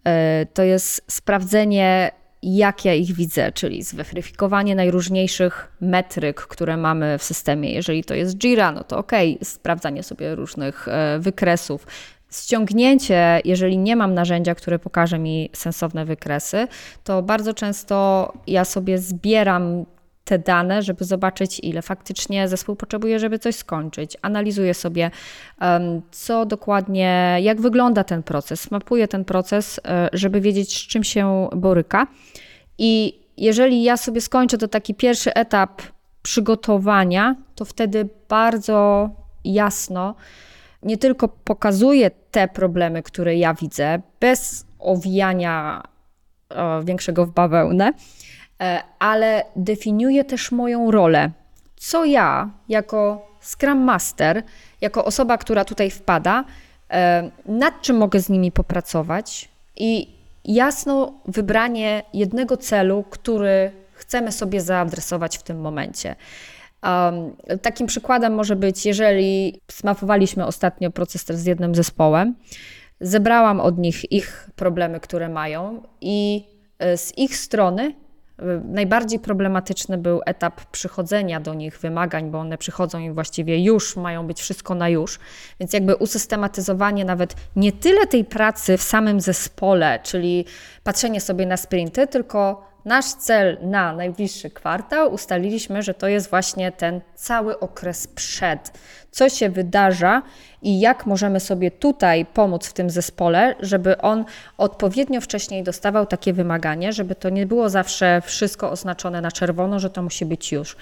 e, to jest sprawdzenie, jak ja ich widzę, czyli zweryfikowanie najróżniejszych metryk, które mamy w systemie. Jeżeli to jest Jira, no to ok, sprawdzanie sobie różnych e, wykresów, ściągnięcie, jeżeli nie mam narzędzia, które pokaże mi sensowne wykresy, to bardzo często ja sobie zbieram te dane, żeby zobaczyć, ile faktycznie zespół potrzebuje, żeby coś skończyć. Analizuję sobie, co dokładnie, jak wygląda ten proces, mapuję ten proces, e, żeby wiedzieć, z czym się boryka. I jeżeli ja sobie skończę to taki pierwszy etap przygotowania, to wtedy bardzo jasno nie tylko pokazuję te problemy, które ja widzę, bez owijania o, większego w bawełnę, E, ale definiuje też moją rolę. Co ja, jako Scrum Master, jako osoba, która tutaj wpada, e, nad czym mogę z nimi popracować i jasno wybranie jednego celu, który chcemy sobie zaadresować w tym momencie. Um, takim przykładem może być, jeżeli smafowaliśmy ostatnio proces z jednym zespołem, zebrałam od nich ich problemy, które mają i e, z ich strony Najbardziej problematyczny był etap przychodzenia do nich wymagań, bo one przychodzą i właściwie już mają być wszystko na już. Więc jakby usystematyzowanie nawet nie tyle tej pracy w samym zespole, czyli patrzenie sobie na sprinty, tylko nasz cel na najbliższy kwartał ustaliliśmy, że to jest właśnie ten cały okres przed. Co się wydarza i jak możemy sobie tutaj pomóc w tym zespole, żeby on odpowiednio wcześniej dostawał takie wymaganie, żeby to nie było zawsze wszystko oznaczone na czerwono, że to musi być już.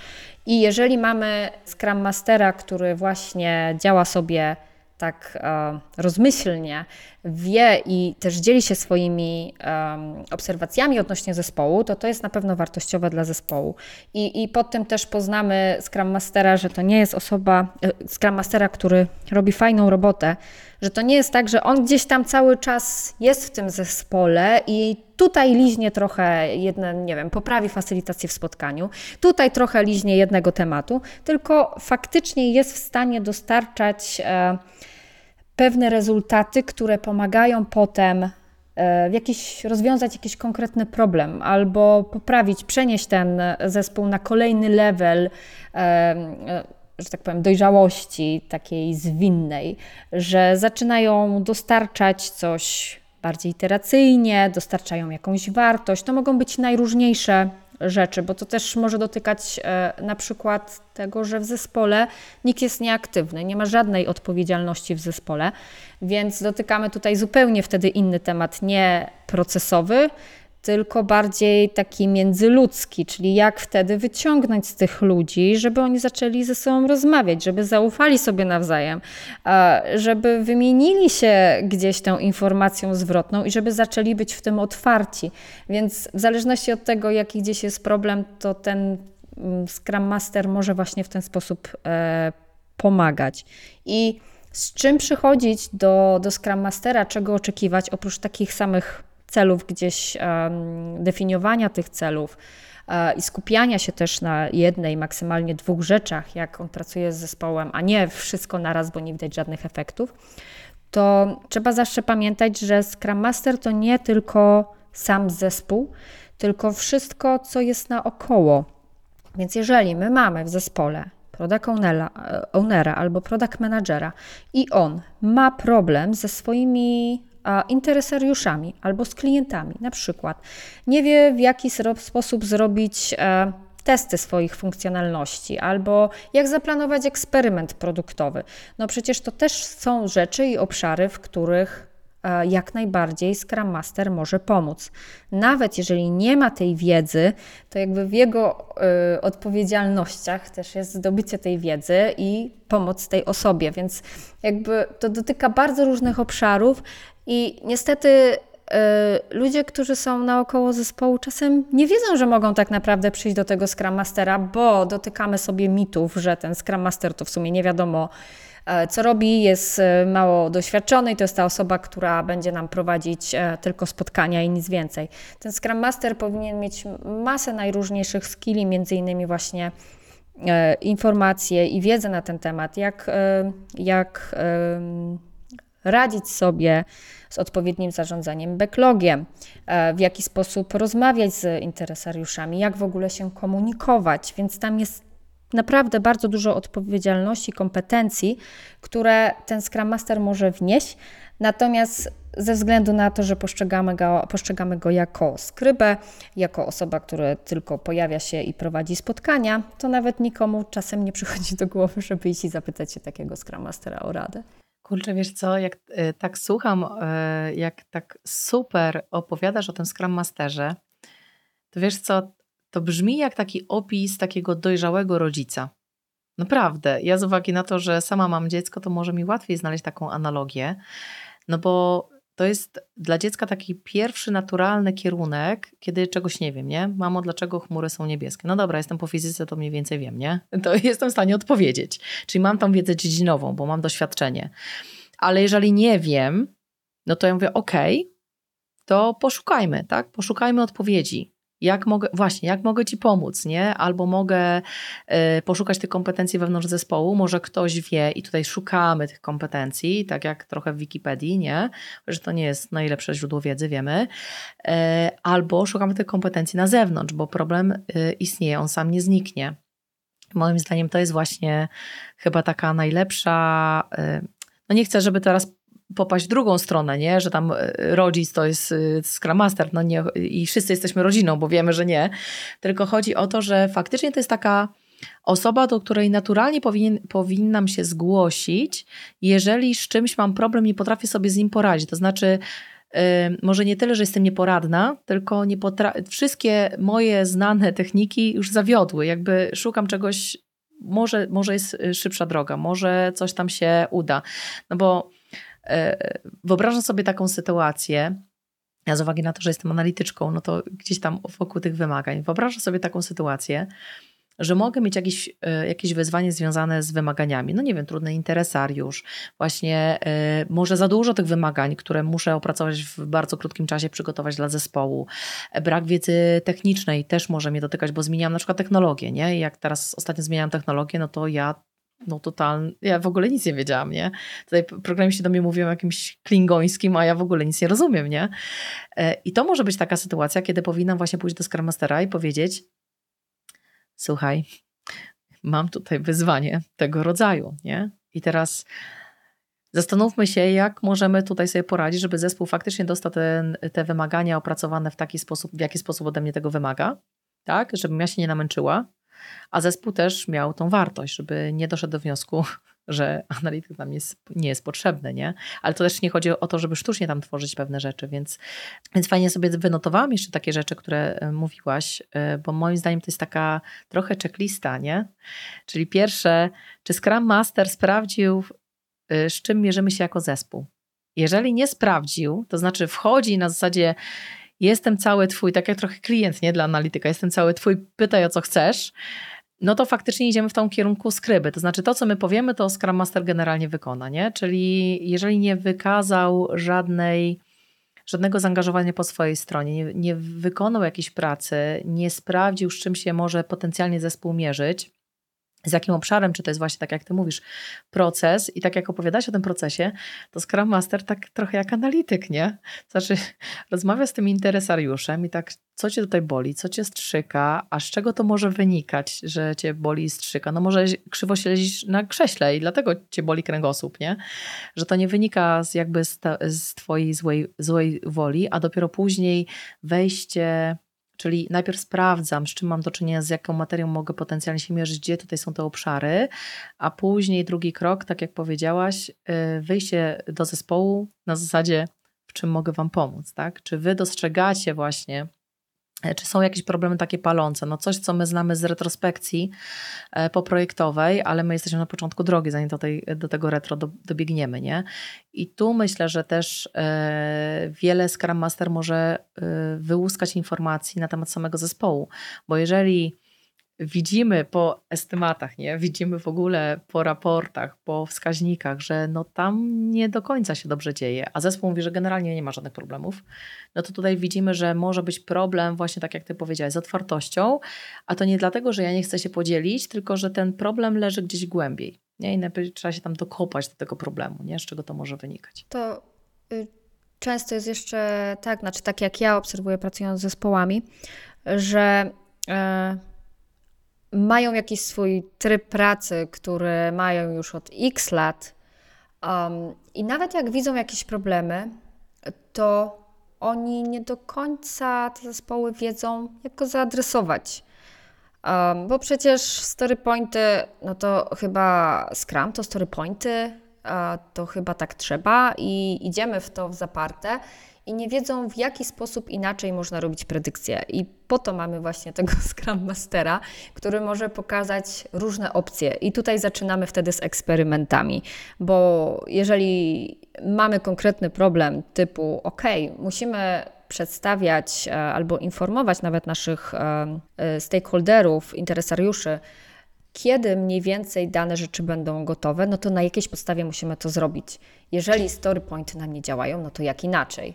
I jeżeli mamy Scrum Mastera, który właśnie działa sobie tak e, rozmyślnie wie i też dzieli się swoimi um, obserwacjami odnośnie zespołu, to to jest na pewno wartościowe dla zespołu. I, I pod tym też poznamy Scrum Mastera, że to nie jest osoba, e, Scrum Mastera, który robi fajną robotę, że to nie jest tak, że on gdzieś tam cały czas jest w tym zespole i tutaj liźnie trochę, jedne, nie wiem, poprawi facylitację w spotkaniu, tutaj trochę liźnie jednego tematu, tylko faktycznie jest w stanie dostarczać e, pewne rezultaty, które pomagają potem e, jakiś, rozwiązać jakiś konkretny problem albo poprawić, przenieść ten zespół na kolejny level, e, e, że tak powiem, dojrzałości takiej zwinnej, że zaczynają dostarczać coś bardziej iteracyjnie, dostarczają jakąś wartość. To mogą być najróżniejsze rzeczy, bo to też może dotykać e, na przykład tego, że w zespole nikt jest nieaktywny, nie ma żadnej odpowiedzialności w zespole, więc dotykamy tutaj zupełnie wtedy inny temat, nie procesowy, tylko bardziej taki międzyludzki, czyli jak wtedy wyciągnąć z tych ludzi, żeby oni zaczęli ze sobą rozmawiać, żeby zaufali sobie nawzajem, żeby wymienili się gdzieś tą informacją zwrotną i żeby zaczęli być w tym otwarci. Więc w zależności od tego, jaki gdzieś jest problem, to ten mm, Scrum Master może właśnie w ten sposób e, pomagać. I z czym przychodzić do, do Scrum Mastera, czego oczekiwać, oprócz takich samych celów, gdzieś definiowania tych celów e, i skupiania się też na jednej, maksymalnie dwóch rzeczach, jak on pracuje z zespołem, a nie wszystko naraz, bo nie widać żadnych efektów, to trzeba zawsze pamiętać, że Scrum Master to nie tylko sam zespół, tylko wszystko, co jest naokoło. Więc jeżeli my mamy w zespole product ownera, ownera albo product managera i on ma problem ze swoimi interesariuszami albo z klientami, na przykład nie wie w jaki sposób zrobić e, testy swoich funkcjonalności, albo jak zaplanować eksperyment produktowy. No przecież to też są rzeczy i obszary, w których e, jak najbardziej Scrum Master może pomóc. Nawet jeżeli nie ma tej wiedzy, to jakby w jego y, odpowiedzialnościach też jest zdobycie tej wiedzy i pomoc tej osobie, więc jakby to dotyka bardzo różnych obszarów i niestety y, ludzie, którzy są naokoło zespołu, czasem nie wiedzą, że mogą tak naprawdę przyjść do tego Scrum Mastera, bo dotykamy sobie mitów, że ten Scrum Master to w sumie nie wiadomo, e, co robi, jest e, mało doświadczony i to jest ta osoba, która będzie nam prowadzić e, tylko spotkania i nic więcej. Ten Scrum Master powinien mieć masę najróżniejszych skilli, między innymi właśnie informacje i wiedzę na ten temat, jak, jak radzić sobie z odpowiednim zarządzaniem backlogiem, e, w jaki sposób rozmawiać z interesariuszami, jak w ogóle się komunikować. Więc tam jest naprawdę bardzo dużo odpowiedzialności, kompetencji, które ten Scrum Master może wnieść. Natomiast ze względu na to, że postrzegamy go, postrzegamy go jako skrybę, jako osoba, która tylko pojawia się i prowadzi spotkania, to nawet nikomu czasem nie przychodzi do głowy, żeby iść i zapytać się takiego Scrum Mastera o radę. Kurczę, wiesz co, jak y, tak słucham, y, jak tak super opowiadasz o tym Scrum Masterze, to wiesz co, to brzmi jak taki opis takiego dojrzałego rodzica. Naprawdę. Ja z uwagi na to, że sama mam dziecko, to może mi łatwiej znaleźć taką analogię, no bo to jest dla dziecka taki pierwszy naturalny kierunek, kiedy czegoś nie wiem, nie? Mamo, dlaczego chmury są niebieskie? No dobra, jestem po fizyce, to mniej więcej wiem, nie? To jestem w stanie odpowiedzieć. Czyli mam tą wiedzę dziedzinową, bo mam doświadczenie. Ale jeżeli nie wiem, no to ja mówię, ok, to poszukajmy, tak? Poszukajmy odpowiedzi. Jak mogę, właśnie, jak mogę Ci pomóc, nie? Albo mogę y, poszukać tych kompetencji wewnątrz zespołu, może ktoś wie i tutaj szukamy tych kompetencji, tak jak trochę w Wikipedii, nie? Że to nie jest najlepsze źródło wiedzy, wiemy. Y, albo szukamy tych kompetencji na zewnątrz, bo problem y, istnieje, on sam nie zniknie. Moim zdaniem to jest właśnie chyba taka najlepsza. No nie chcę, żeby teraz popaść w drugą stronę, nie? że tam e, rodzic to jest e, Scrum Master no nie, i wszyscy jesteśmy rodziną, bo wiemy, że nie. Tylko chodzi o to, że faktycznie to jest taka osoba, do której naturalnie powinien, powinnam się zgłosić, jeżeli z czymś mam problem i potrafię sobie z nim poradzić. To znaczy, yy, może nie tyle, że jestem nieporadna, tylko nie wszystkie moje znane techniki już zawiodły. Jakby szukam czegoś, może, może jest szybsza droga, może coś tam się uda. No bo wyobrażam sobie taką sytuację, ja z uwagi na to, że jestem analityczką, no to gdzieś tam wokół tych wymagań, wyobrażam sobie taką sytuację, że mogę mieć jakieś, e, jakieś wyzwanie związane z wymaganiami. No nie wiem, trudny interesariusz, właśnie y, może za dużo tych wymagań, które muszę opracować w bardzo krótkim czasie, przygotować dla zespołu. Brak wiedzy technicznej też może mnie dotykać, bo zmieniam na przykład technologię, nie? Jak teraz ostatnio zmieniam technologię, no to ja no totalnie, ja w ogóle nic nie wiedziałam, nie? Tutaj programiści do mnie mówią jakimś klingońskim, a ja w ogóle nic nie rozumiem, nie? E, I to może być taka sytuacja, kiedy powinnam właśnie pójść do Scrum Mastera i powiedzieć słuchaj, mam tutaj wyzwanie tego rodzaju, nie? I teraz zastanówmy się, jak możemy tutaj sobie poradzić, żeby zespół faktycznie dostał te wymagania opracowane w taki sposób, w jaki sposób ode mnie tego wymaga, tak? Żebym ja się nie namęczyła, a zespół też miał tą wartość, żeby nie doszedł do wniosku, że analityk nam jest, nie jest potrzebny, nie? Ale to też nie chodzi o to, żeby sztucznie tam tworzyć pewne rzeczy, więc, więc fajnie sobie wynotowałam jeszcze takie rzeczy, które e, mówiłaś, e, bo moim zdaniem to jest taka trochę checklista, nie? Czyli pierwsze, czy Scrum Master sprawdził, e, z czym mierzymy się jako zespół? Jeżeli nie sprawdził, to znaczy wchodzi na zasadzie jestem cały twój, tak jak trochę klient, nie dla analityka, jestem cały twój, pytaj o co chcesz, no to faktycznie idziemy w tą kierunku skryby. To znaczy to, co my powiemy, to Scrum Master generalnie wykona, nie? Czyli jeżeli nie wykazał żadnej żadnego zaangażowania po swojej stronie, nie, nie wykonał jakiejś pracy, nie sprawdził, z czym się może potencjalnie zespół mierzyć, z jakim obszarem, czy to jest właśnie tak jak ty mówisz, proces i tak jak opowiadasz o tym procesie, to Scrum Master tak trochę jak analityk, nie? Znaczy rozmawia z tym interesariuszem i tak, co cię tutaj boli, co cię strzyka, a z czego to może wynikać, że cię boli i strzyka? No może krzywo się lezisz na krześle i dlatego cię boli kręgosłup, nie? Że to nie wynika z jakby z, ta, z twojej złej, złej woli, a dopiero później wejście Czyli najpierw sprawdzam, z czym mam do czynienia, z jaką materią mogę potencjalnie się mierzyć, gdzie tutaj są te obszary, a później drugi krok, tak jak powiedziałaś, y, wyjście do zespołu na zasadzie, w czym mogę Wam pomóc, tak? Czy Wy dostrzegacie właśnie czy są jakieś problemy takie palące? No coś, co my znamy z retrospekcji e, poprojektowej, ale my jesteśmy na początku drogi, zanim do, tej, do tego retro do, dobiegniemy, nie? I tu myślę, że też e, wiele Scrum Master może e, wyłuskać informacji na temat samego zespołu, bo jeżeli widzimy po estymatach, nie? widzimy w ogóle po raportach, po wskaźnikach, że no tam nie do końca się dobrze dzieje, a zespół mówi, że generalnie nie ma żadnych problemów, no to tutaj widzimy, że może być problem właśnie tak jak ty powiedziałeś, z otwartością, a to nie dlatego, że ja nie chcę się podzielić, tylko że ten problem leży gdzieś głębiej. Nie? I najpierw trzeba się tam dokopać do tego problemu, nie? z czego to może wynikać. To y, często jest jeszcze tak, znaczy tak jak ja obserwuję pracując z zespołami, że y, mają jakiś swój tryb pracy, który mają już od x lat, um, i nawet jak widzą jakieś problemy, to oni nie do końca te zespoły wiedzą, jak go zaadresować. Um, bo przecież story pointy, no to chyba Scrum to story pointy, to chyba tak trzeba i idziemy w to w zaparte i nie wiedzą, w jaki sposób inaczej można robić predykcje. I po to mamy właśnie tego Scrum Mastera, który może pokazać różne opcje. I tutaj zaczynamy wtedy z eksperymentami, bo jeżeli mamy konkretny problem typu, OK, musimy przedstawiać e, albo informować nawet naszych e, e, stakeholderów, interesariuszy, kiedy mniej więcej dane rzeczy będą gotowe, no to na jakiejś podstawie musimy to zrobić. Jeżeli story pointy nam nie działają, no to jak inaczej?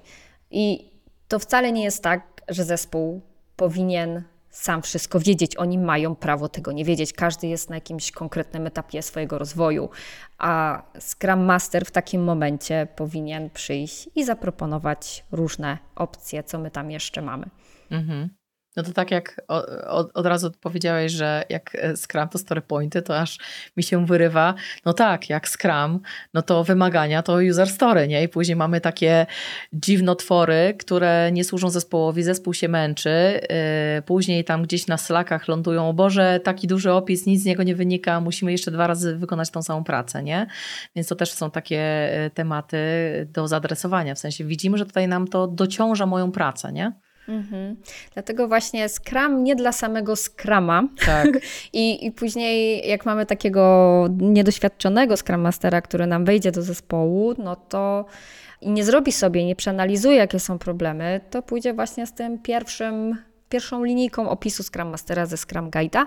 I to wcale nie jest tak, że zespół powinien sam wszystko wiedzieć. Oni mają prawo tego nie wiedzieć. Każdy jest na jakimś konkretnym etapie swojego rozwoju, a Scrum Master w takim momencie powinien przyjść i zaproponować różne opcje, co my tam jeszcze mamy. Mhm. No to tak jak od, od razu powiedziałeś, że jak e, Scrum to story pointy, to aż mi się wyrywa. No tak, jak Scrum, no to wymagania to user story, nie? I później mamy takie dziwnotwory, które nie służą zespołowi, zespół się męczy, yy, później tam gdzieś na slakach lądują, o Boże, taki duży opis, nic z niego nie wynika, musimy jeszcze dwa razy wykonać tą samą pracę, nie? Więc to też są takie e, tematy do zaadresowania, w sensie widzimy, że tutaj nam to dociąża moją pracę, nie? Mhm. Dlatego właśnie Scrum nie dla samego Scrama. Tak. I, I później, jak mamy takiego niedoświadczonego Scrum Mastera, który nam wejdzie do zespołu, no to i nie zrobi sobie, nie przeanalizuje, jakie są problemy, to pójdzie właśnie z tym pierwszym, pierwszą linijką opisu Scrum Mastera ze Scrum Guide'a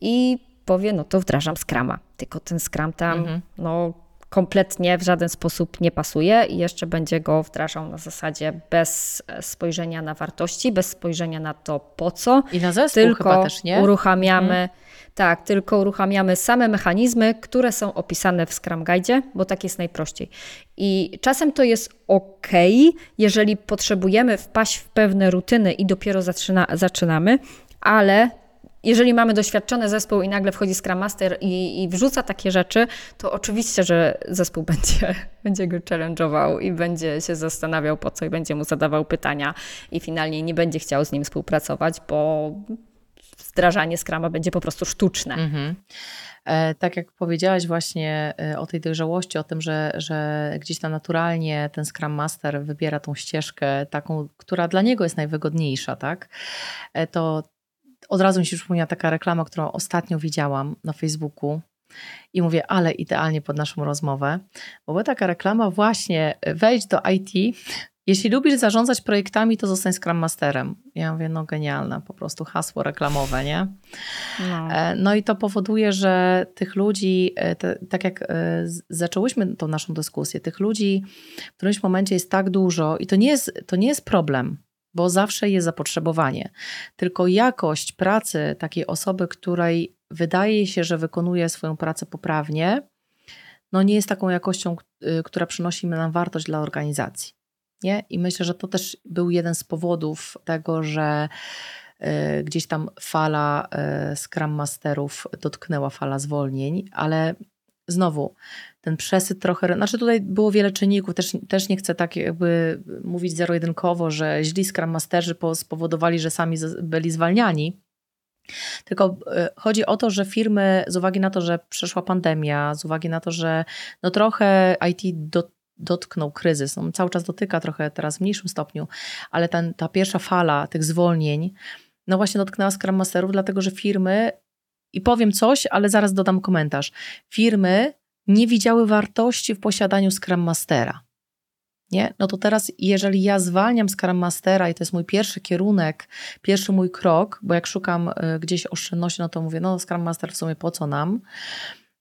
i powie, no to wdrażam Scrama. Tylko ten Scrum tam, mhm. no kompletnie w żaden sposób nie pasuje i jeszcze będzie go wdrażał na zasadzie bez spojrzenia na wartości, bez spojrzenia na to po co. I na zespół tylko też, nie? uruchamiamy mhm. Tak, tylko uruchamiamy same mechanizmy, które są opisane w Scrum Guide, bo tak jest najprościej. I czasem to jest ok, jeżeli potrzebujemy wpaść w pewne rutyny i dopiero zaczyna, zaczynamy, ale jeżeli mamy doświadczony zespół i nagle wchodzi Scrum Master i, i wrzuca takie rzeczy, to oczywiście, że zespół będzie, będzie go challenge'ował i będzie się zastanawiał po co i będzie mu zadawał pytania i finalnie nie będzie chciał z nim współpracować, bo wdrażanie Scrama będzie po prostu sztuczne. Mhm. E, tak jak powiedziałaś właśnie e, o tej dojrzałości, o tym, że, że gdzieś tam naturalnie ten Scrum Master wybiera tą ścieżkę taką, która dla niego jest najwygodniejsza, tak? E, to od razu mi się przypomniała taka reklama, którą ostatnio widziałam na Facebooku. I mówię, ale idealnie pod naszą rozmowę, bo była taka reklama właśnie, wejdź do IT, jeśli lubisz zarządzać projektami, to zostań Scrum Masterem. Ja mówię, no genialne, po prostu hasło reklamowe, nie? No, e, no i to powoduje, że tych ludzi, e, te, tak jak e, zaczęłyśmy tą naszą dyskusję, tych ludzi w którymś momencie jest tak dużo i to nie jest, to nie jest problem, bo zawsze jest zapotrzebowanie. Tylko jakość pracy takiej osoby, której wydaje się, że wykonuje swoją pracę poprawnie, no nie jest taką jakością, y, która przynosi nam wartość dla organizacji. Nie? I myślę, że to też był jeden z powodów tego, że y, gdzieś tam fala y, Scrum Masterów dotknęła fala zwolnień, ale znowu ten przesyt trochę, znaczy tutaj było wiele czynników, też, też nie chcę tak jakby mówić zero-jedynkowo, że źli Scrum Masterzy spowodowali, że sami byli zwalniani, tylko e, chodzi o to, że firmy z uwagi na to, że przeszła pandemia, z uwagi na to, że no trochę IT do, dotknął kryzys, on cały czas dotyka trochę teraz w mniejszym stopniu, ale ten, ta pierwsza fala tych zwolnień, no właśnie dotknęła Scrum Masterów, dlatego że firmy i powiem coś, ale zaraz dodam komentarz. Firmy nie widziały wartości w posiadaniu Scrum Mastera. Nie? No to teraz, jeżeli ja zwalniam Scrum Mastera i to jest mój pierwszy kierunek, pierwszy mój krok, bo jak szukam y, gdzieś oszczędności, no to mówię, no Scrum Master w sumie po co nam?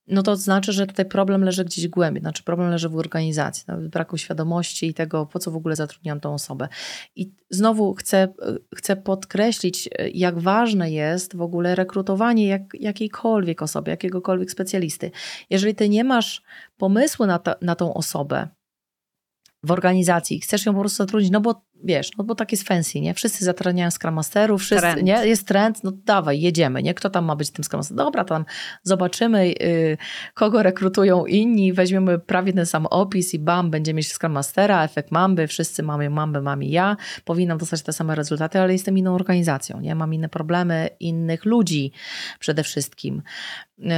No to znaczy, że tutaj problem leży gdzieś głębiej, znaczy problem leży w organizacji, w braku świadomości i tego, po co w ogóle zatrudniam tą osobę. I znowu chcę, chcę podkreślić, jak ważne jest w ogóle rekrutowanie jak, jakiejkolwiek osoby, jakiegokolwiek specjalisty. Jeżeli ty nie masz pomysłu na, ta, na tą osobę, w organizacji, chcesz ją po prostu zatrudnić, no bo wiesz, no bo tak jest fancy, nie? Wszyscy zatrudniają Scrum Masterów, wszyscy, trend. nie? Jest trend, no dawaj, jedziemy, nie? Kto tam ma być tym Scrum Masterem? Dobra, tam zobaczymy, yy, kogo rekrutują inni, weźmiemy prawie ten sam opis i bam, będziemy mieć Scrum Mastera, efekt Mamby, wszyscy mamy Mambę, mam i ja, powinnam dostać te same rezultaty, ale jestem inną organizacją, nie? Mam inne problemy, innych ludzi przede wszystkim. Yy,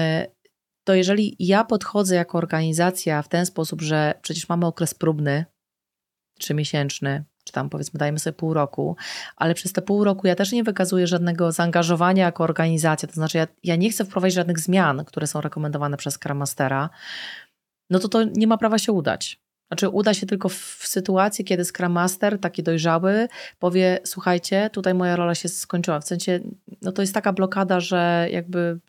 to jeżeli ja podchodzę jako organizacja w ten sposób, że przecież mamy okres próbny, trzymiesięczny, czy tam powiedzmy dajmy sobie pół roku, ale przez te pół roku ja też nie wykazuję żadnego zaangażowania jako organizacja, to znaczy ja, ja nie chcę wprowadzić żadnych zmian, które są rekomendowane przez Scrum no to to nie ma prawa się udać. Znaczy uda się tylko w, w sytuacji, kiedy Scrum Master, taki dojrzały, powie słuchajcie, tutaj moja rola się skończyła, w sensie, no to jest taka blokada, że jakby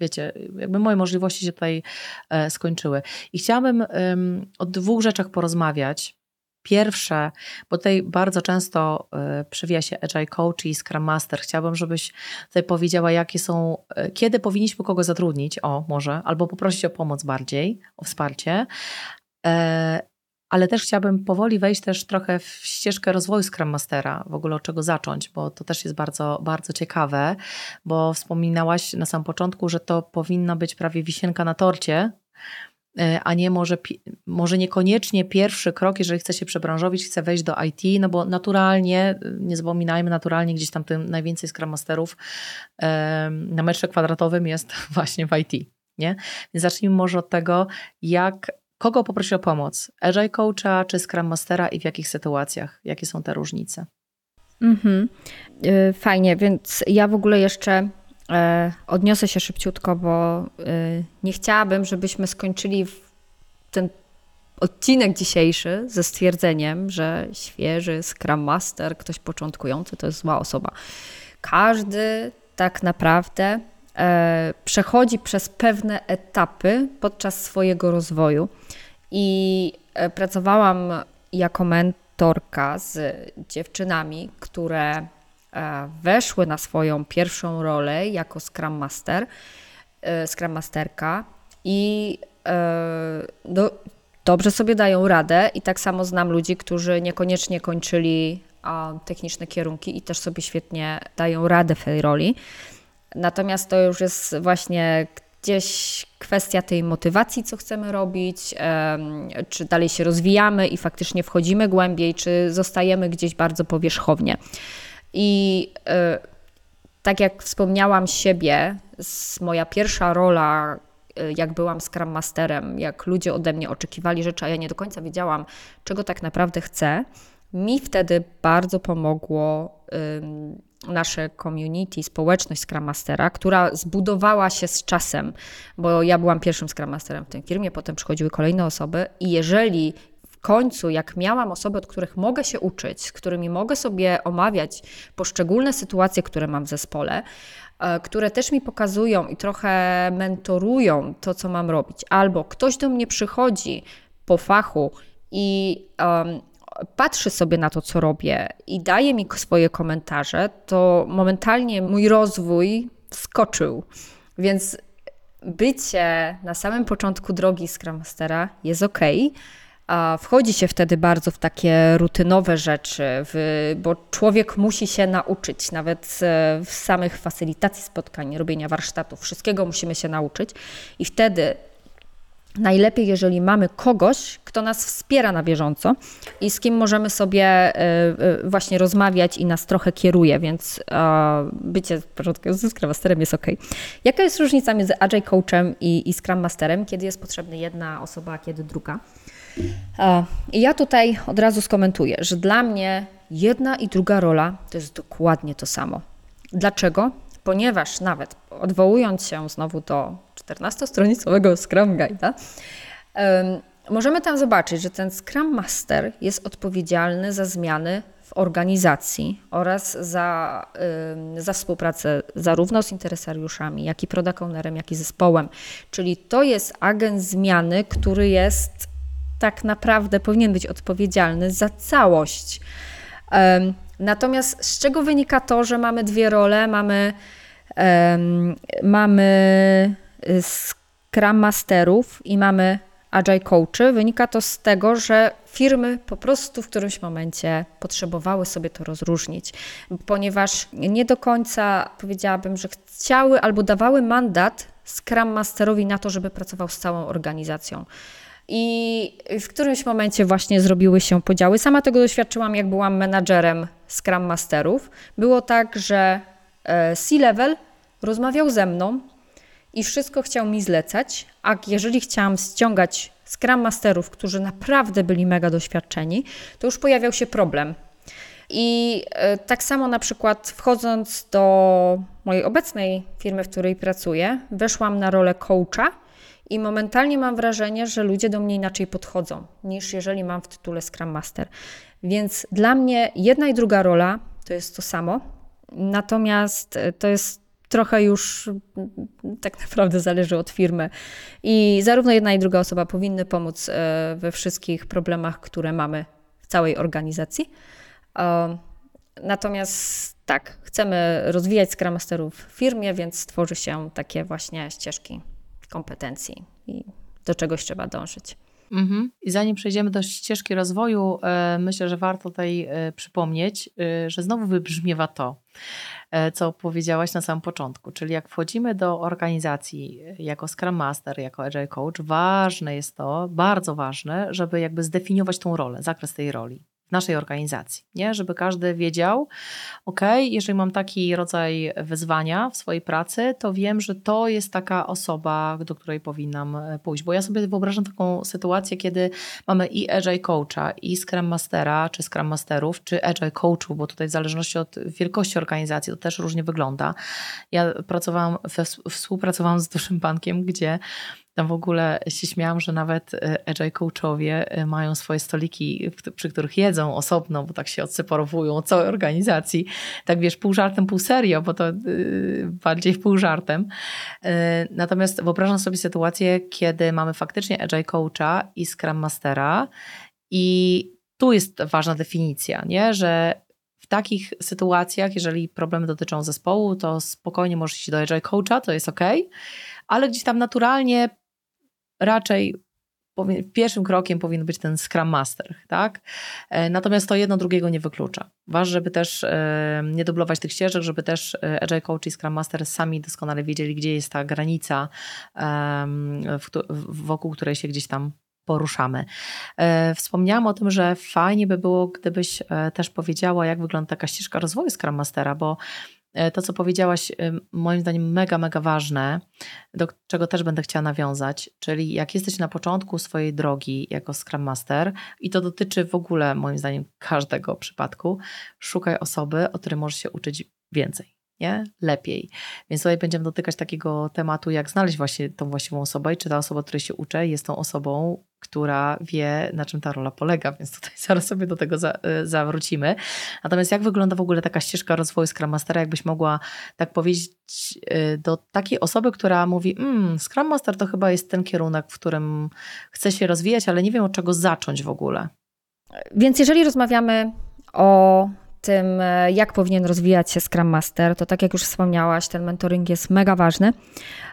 wiecie, jakby moje możliwości się tutaj e, skończyły. I chciałabym um, o dwóch rzeczach porozmawiać, pierwsze, bo tutaj bardzo często y, przewija się Agile Coach i Scrum Master. Chciałabym, żebyś tutaj powiedziała, jakie są, y, kiedy powinniśmy kogo zatrudnić, o może, albo poprosić o pomoc bardziej, o wsparcie. E, ale też chciałabym powoli wejść też trochę w ścieżkę rozwoju Scrum Mastera, w ogóle od czego zacząć, bo to też jest bardzo, bardzo ciekawe, bo wspominałaś na samym początku, że to powinna być prawie wisienka na torcie, e, a nie może, może niekoniecznie pierwszy krok, jeżeli chce się przebranżowić, chce wejść do IT, no bo naturalnie, nie zapominajmy, naturalnie gdzieś tam tym najwięcej Scrum Masterów na metrze kwadratowym jest właśnie w IT. Nie? Więc zacznijmy może od tego, jak Kogo poprosić o pomoc? Agile Coacha czy Scrum Mastera i w jakich sytuacjach? Jakie są te różnice? Mhm. Y, fajnie, więc ja w ogóle jeszcze e, odniosę się szybciutko, bo y, nie chciałabym, żebyśmy skończyli ten odcinek dzisiejszy ze stwierdzeniem, że świeży Scrum Master, ktoś początkujący to jest zła osoba. Każdy tak naprawdę e, przechodzi przez pewne etapy podczas swojego rozwoju. I e, pracowałam jako mentorka z dziewczynami, które e, weszły na swoją pierwszą rolę jako Scrum Master, e, Scrum Masterka i do, dobrze sobie dają radę i tak samo znam ludzi, którzy niekoniecznie kończyli techniczne kierunki i też sobie świetnie dają radę w tej roli. Natomiast to już jest właśnie gdzieś kwestia tej motywacji, co chcemy robić, czy dalej się rozwijamy i faktycznie wchodzimy głębiej, czy zostajemy gdzieś bardzo powierzchownie. I e, tak jak wspomniałam siebie, moja pierwsza rola, e, jak byłam Scrum Masterem, jak ludzie ode mnie oczekiwali rzeczy, a ja nie do końca wiedziałam, czego tak naprawdę chcę, mi wtedy bardzo pomogło nasze community, społeczność Scrum Mastera, która zbudowała się z czasem, bo ja byłam pierwszym Scrum Masterem w tej firmie, potem przychodziły kolejne osoby i jeżeli końcu, jak miałam osoby, od których mogę się uczyć, z którymi mogę sobie omawiać poszczególne sytuacje, które mam w zespole, e, które też mi pokazują i trochę mentorują to, co mam robić, albo ktoś do mnie przychodzi po fachu i um, patrzy sobie na to, co robię i daje mi swoje komentarze, to momentalnie mój rozwój skoczył. Więc bycie na samym początku drogi Scrum Mastera jest ok. A wchodzi się wtedy bardzo w takie rutynowe rzeczy, w, bo człowiek musi się nauczyć, nawet e, w samych facylitacji spotkań, robienia warsztatów, wszystkiego musimy się nauczyć. I wtedy Najlepiej, jeżeli mamy kogoś, kto nas wspiera na bieżąco i z kim możemy sobie e, e, właśnie rozmawiać i nas trochę kieruje, więc bycie początkiem z Scrum Masterem jest ok. Jaka jest różnica między Agile Coachem i, i Scrum Masterem? Kiedy jest potrzebna jedna osoba, a kiedy druga? I ja tutaj od razu skomentuję, że dla mnie jedna i druga rola to jest dokładnie to samo. Dlaczego? Ponieważ nawet odwołując się znowu do 14-stronicowego Scrum Guide'a, możemy tam zobaczyć, że ten Scrum Master jest odpowiedzialny za zmiany w organizacji oraz za, za współpracę zarówno z interesariuszami, jak i product ownerem, jak i zespołem. Czyli to jest agent zmiany, który jest tak naprawdę powinien być odpowiedzialny za całość. Natomiast z czego wynika to, że mamy dwie role? Mamy, mamy Scrum Masterów i mamy Agile Coachy. Wynika to z tego, że firmy po prostu w którymś momencie potrzebowały sobie to rozróżnić, ponieważ nie do końca powiedziałabym, że chciały albo dawały mandat Scrum Masterowi na to, żeby pracował z całą organizacją. I w którymś momencie właśnie zrobiły się podziały. Sama tego doświadczyłam, jak byłam menadżerem Scrum Masterów. Było tak, że e, C-level rozmawiał ze mną i wszystko chciał mi zlecać, a jeżeli chciałam ściągać Scrum Masterów, którzy naprawdę byli mega doświadczeni, to już pojawiał się problem. I e, tak samo na przykład wchodząc do mojej obecnej firmy, w której pracuję, weszłam na rolę coacha i momentalnie mam wrażenie, że ludzie do mnie inaczej podchodzą niż jeżeli mam w tytule Scrum Master. Więc dla mnie jedna i druga rola to jest to samo. Natomiast e, to jest trochę już tak naprawdę zależy od firmy. I zarówno jedna i druga osoba powinny pomóc e, we wszystkich problemach, które mamy w całej organizacji. Natomiast tak, chcemy rozwijać Scrum Masterów w firmie, więc tworzy się takie właśnie ścieżki kompetencji i do czegoś trzeba dążyć. Mhm. I zanim przejdziemy do ścieżki rozwoju, e, myślę, że warto tutaj e, przypomnieć, e, że znowu wybrzmiewa to, co powiedziałaś na samym początku. Czyli jak wchodzimy do organizacji jako Scrum Master, jako Agile Coach, ważne jest to, bardzo ważne, żeby jakby zdefiniować tą rolę, zakres tej roli naszej organizacji, nie? żeby każdy wiedział, ok, jeżeli mam taki rodzaj wyzwania w swojej pracy, to wiem, że to jest taka osoba, do której powinnam e, pójść. Bo ja sobie wyobrażam taką sytuację, kiedy mamy i Agile Coacha, i Scrum Mastera, czy Scrum Masterów, czy Agile Coachów, bo tutaj w zależności od wielkości organizacji to też różnie wygląda. Ja pracowałam, współpracowałam z dużym bankiem, gdzie tam w ogóle się śmiałam, że nawet e, agile coachowie e, mają swoje stoliki, przy których jedzą osobno, bo tak się odseparowują od całej organizacji. Tak wiesz, pół żartem, pół serio, bo to yy, bardziej pół żartem. Natomiast wyobrażam sobie sytuację, kiedy mamy faktycznie agile coacha i scrum mastera i tu jest ważna definicja, nie? że w takich sytuacjach, jeżeli problemy dotyczą zespołu, to spokojnie możesz iść do agile coacha, to jest ok, ale gdzieś tam naturalnie raczej pierwszym krokiem powinien być ten Scrum Master, tak? E, natomiast to jedno drugiego nie wyklucza. Ważne, żeby też e, nie dublować tych ścieżek, żeby też e, Agile Coach i Scrum Master sami doskonale wiedzieli, gdzie jest ta granica, wokół której się gdzieś tam poruszamy. Wspomniałam o tym, że fajnie by było, gdybyś też powiedziała, jak wygląda taka ścieżka rozwoju Scrum Mastera, bo to, co powiedziałaś, moim zdaniem mega, mega ważne, do czego też będę chciała nawiązać, czyli jak jesteś na początku swojej drogi jako Scrum Master, i to dotyczy w ogóle, moim zdaniem, każdego przypadku, szukaj osoby, o której możesz się uczyć więcej nie? lepiej. Więc tutaj będziemy dotykać takiego tematu, jak znaleźć właśnie tą właściwą osobę i czy ta osoba, której się uczę, jest tą osobą, która wie, na czym ta rola polega, więc tutaj zaraz sobie do tego za, y, zawrócimy. Natomiast jak wygląda w ogóle taka ścieżka rozwoju Scrum Mastera, jakbyś mogła tak powiedzieć y, do takiej osoby, która mówi, mmm, Scrum Master to chyba jest ten kierunek, w którym chcę się rozwijać, ale nie wiem od czego zacząć w ogóle. Więc jeżeli rozmawiamy o tym, e, jak powinien rozwijać się Scrum Master, to tak jak już wspomniałaś, ten mentoring jest mega ważny.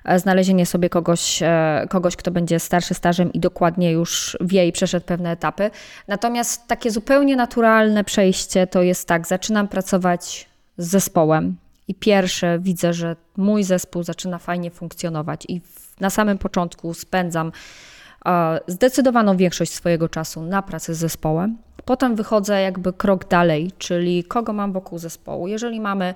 E, znalezienie sobie kogoś, e, kogoś, kto będzie starszy stażem i dokładnie już wie i przeszedł pewne etapy. Natomiast takie zupełnie naturalne przejście to jest tak, zaczynam pracować z zespołem i pierwsze widzę, że mój zespół zaczyna fajnie funkcjonować i na samym początku spędzam zdecydowaną większość swojego czasu na pracy z zespołem. Potem wychodzę jakby krok dalej, czyli kogo mam wokół zespołu. Jeżeli mamy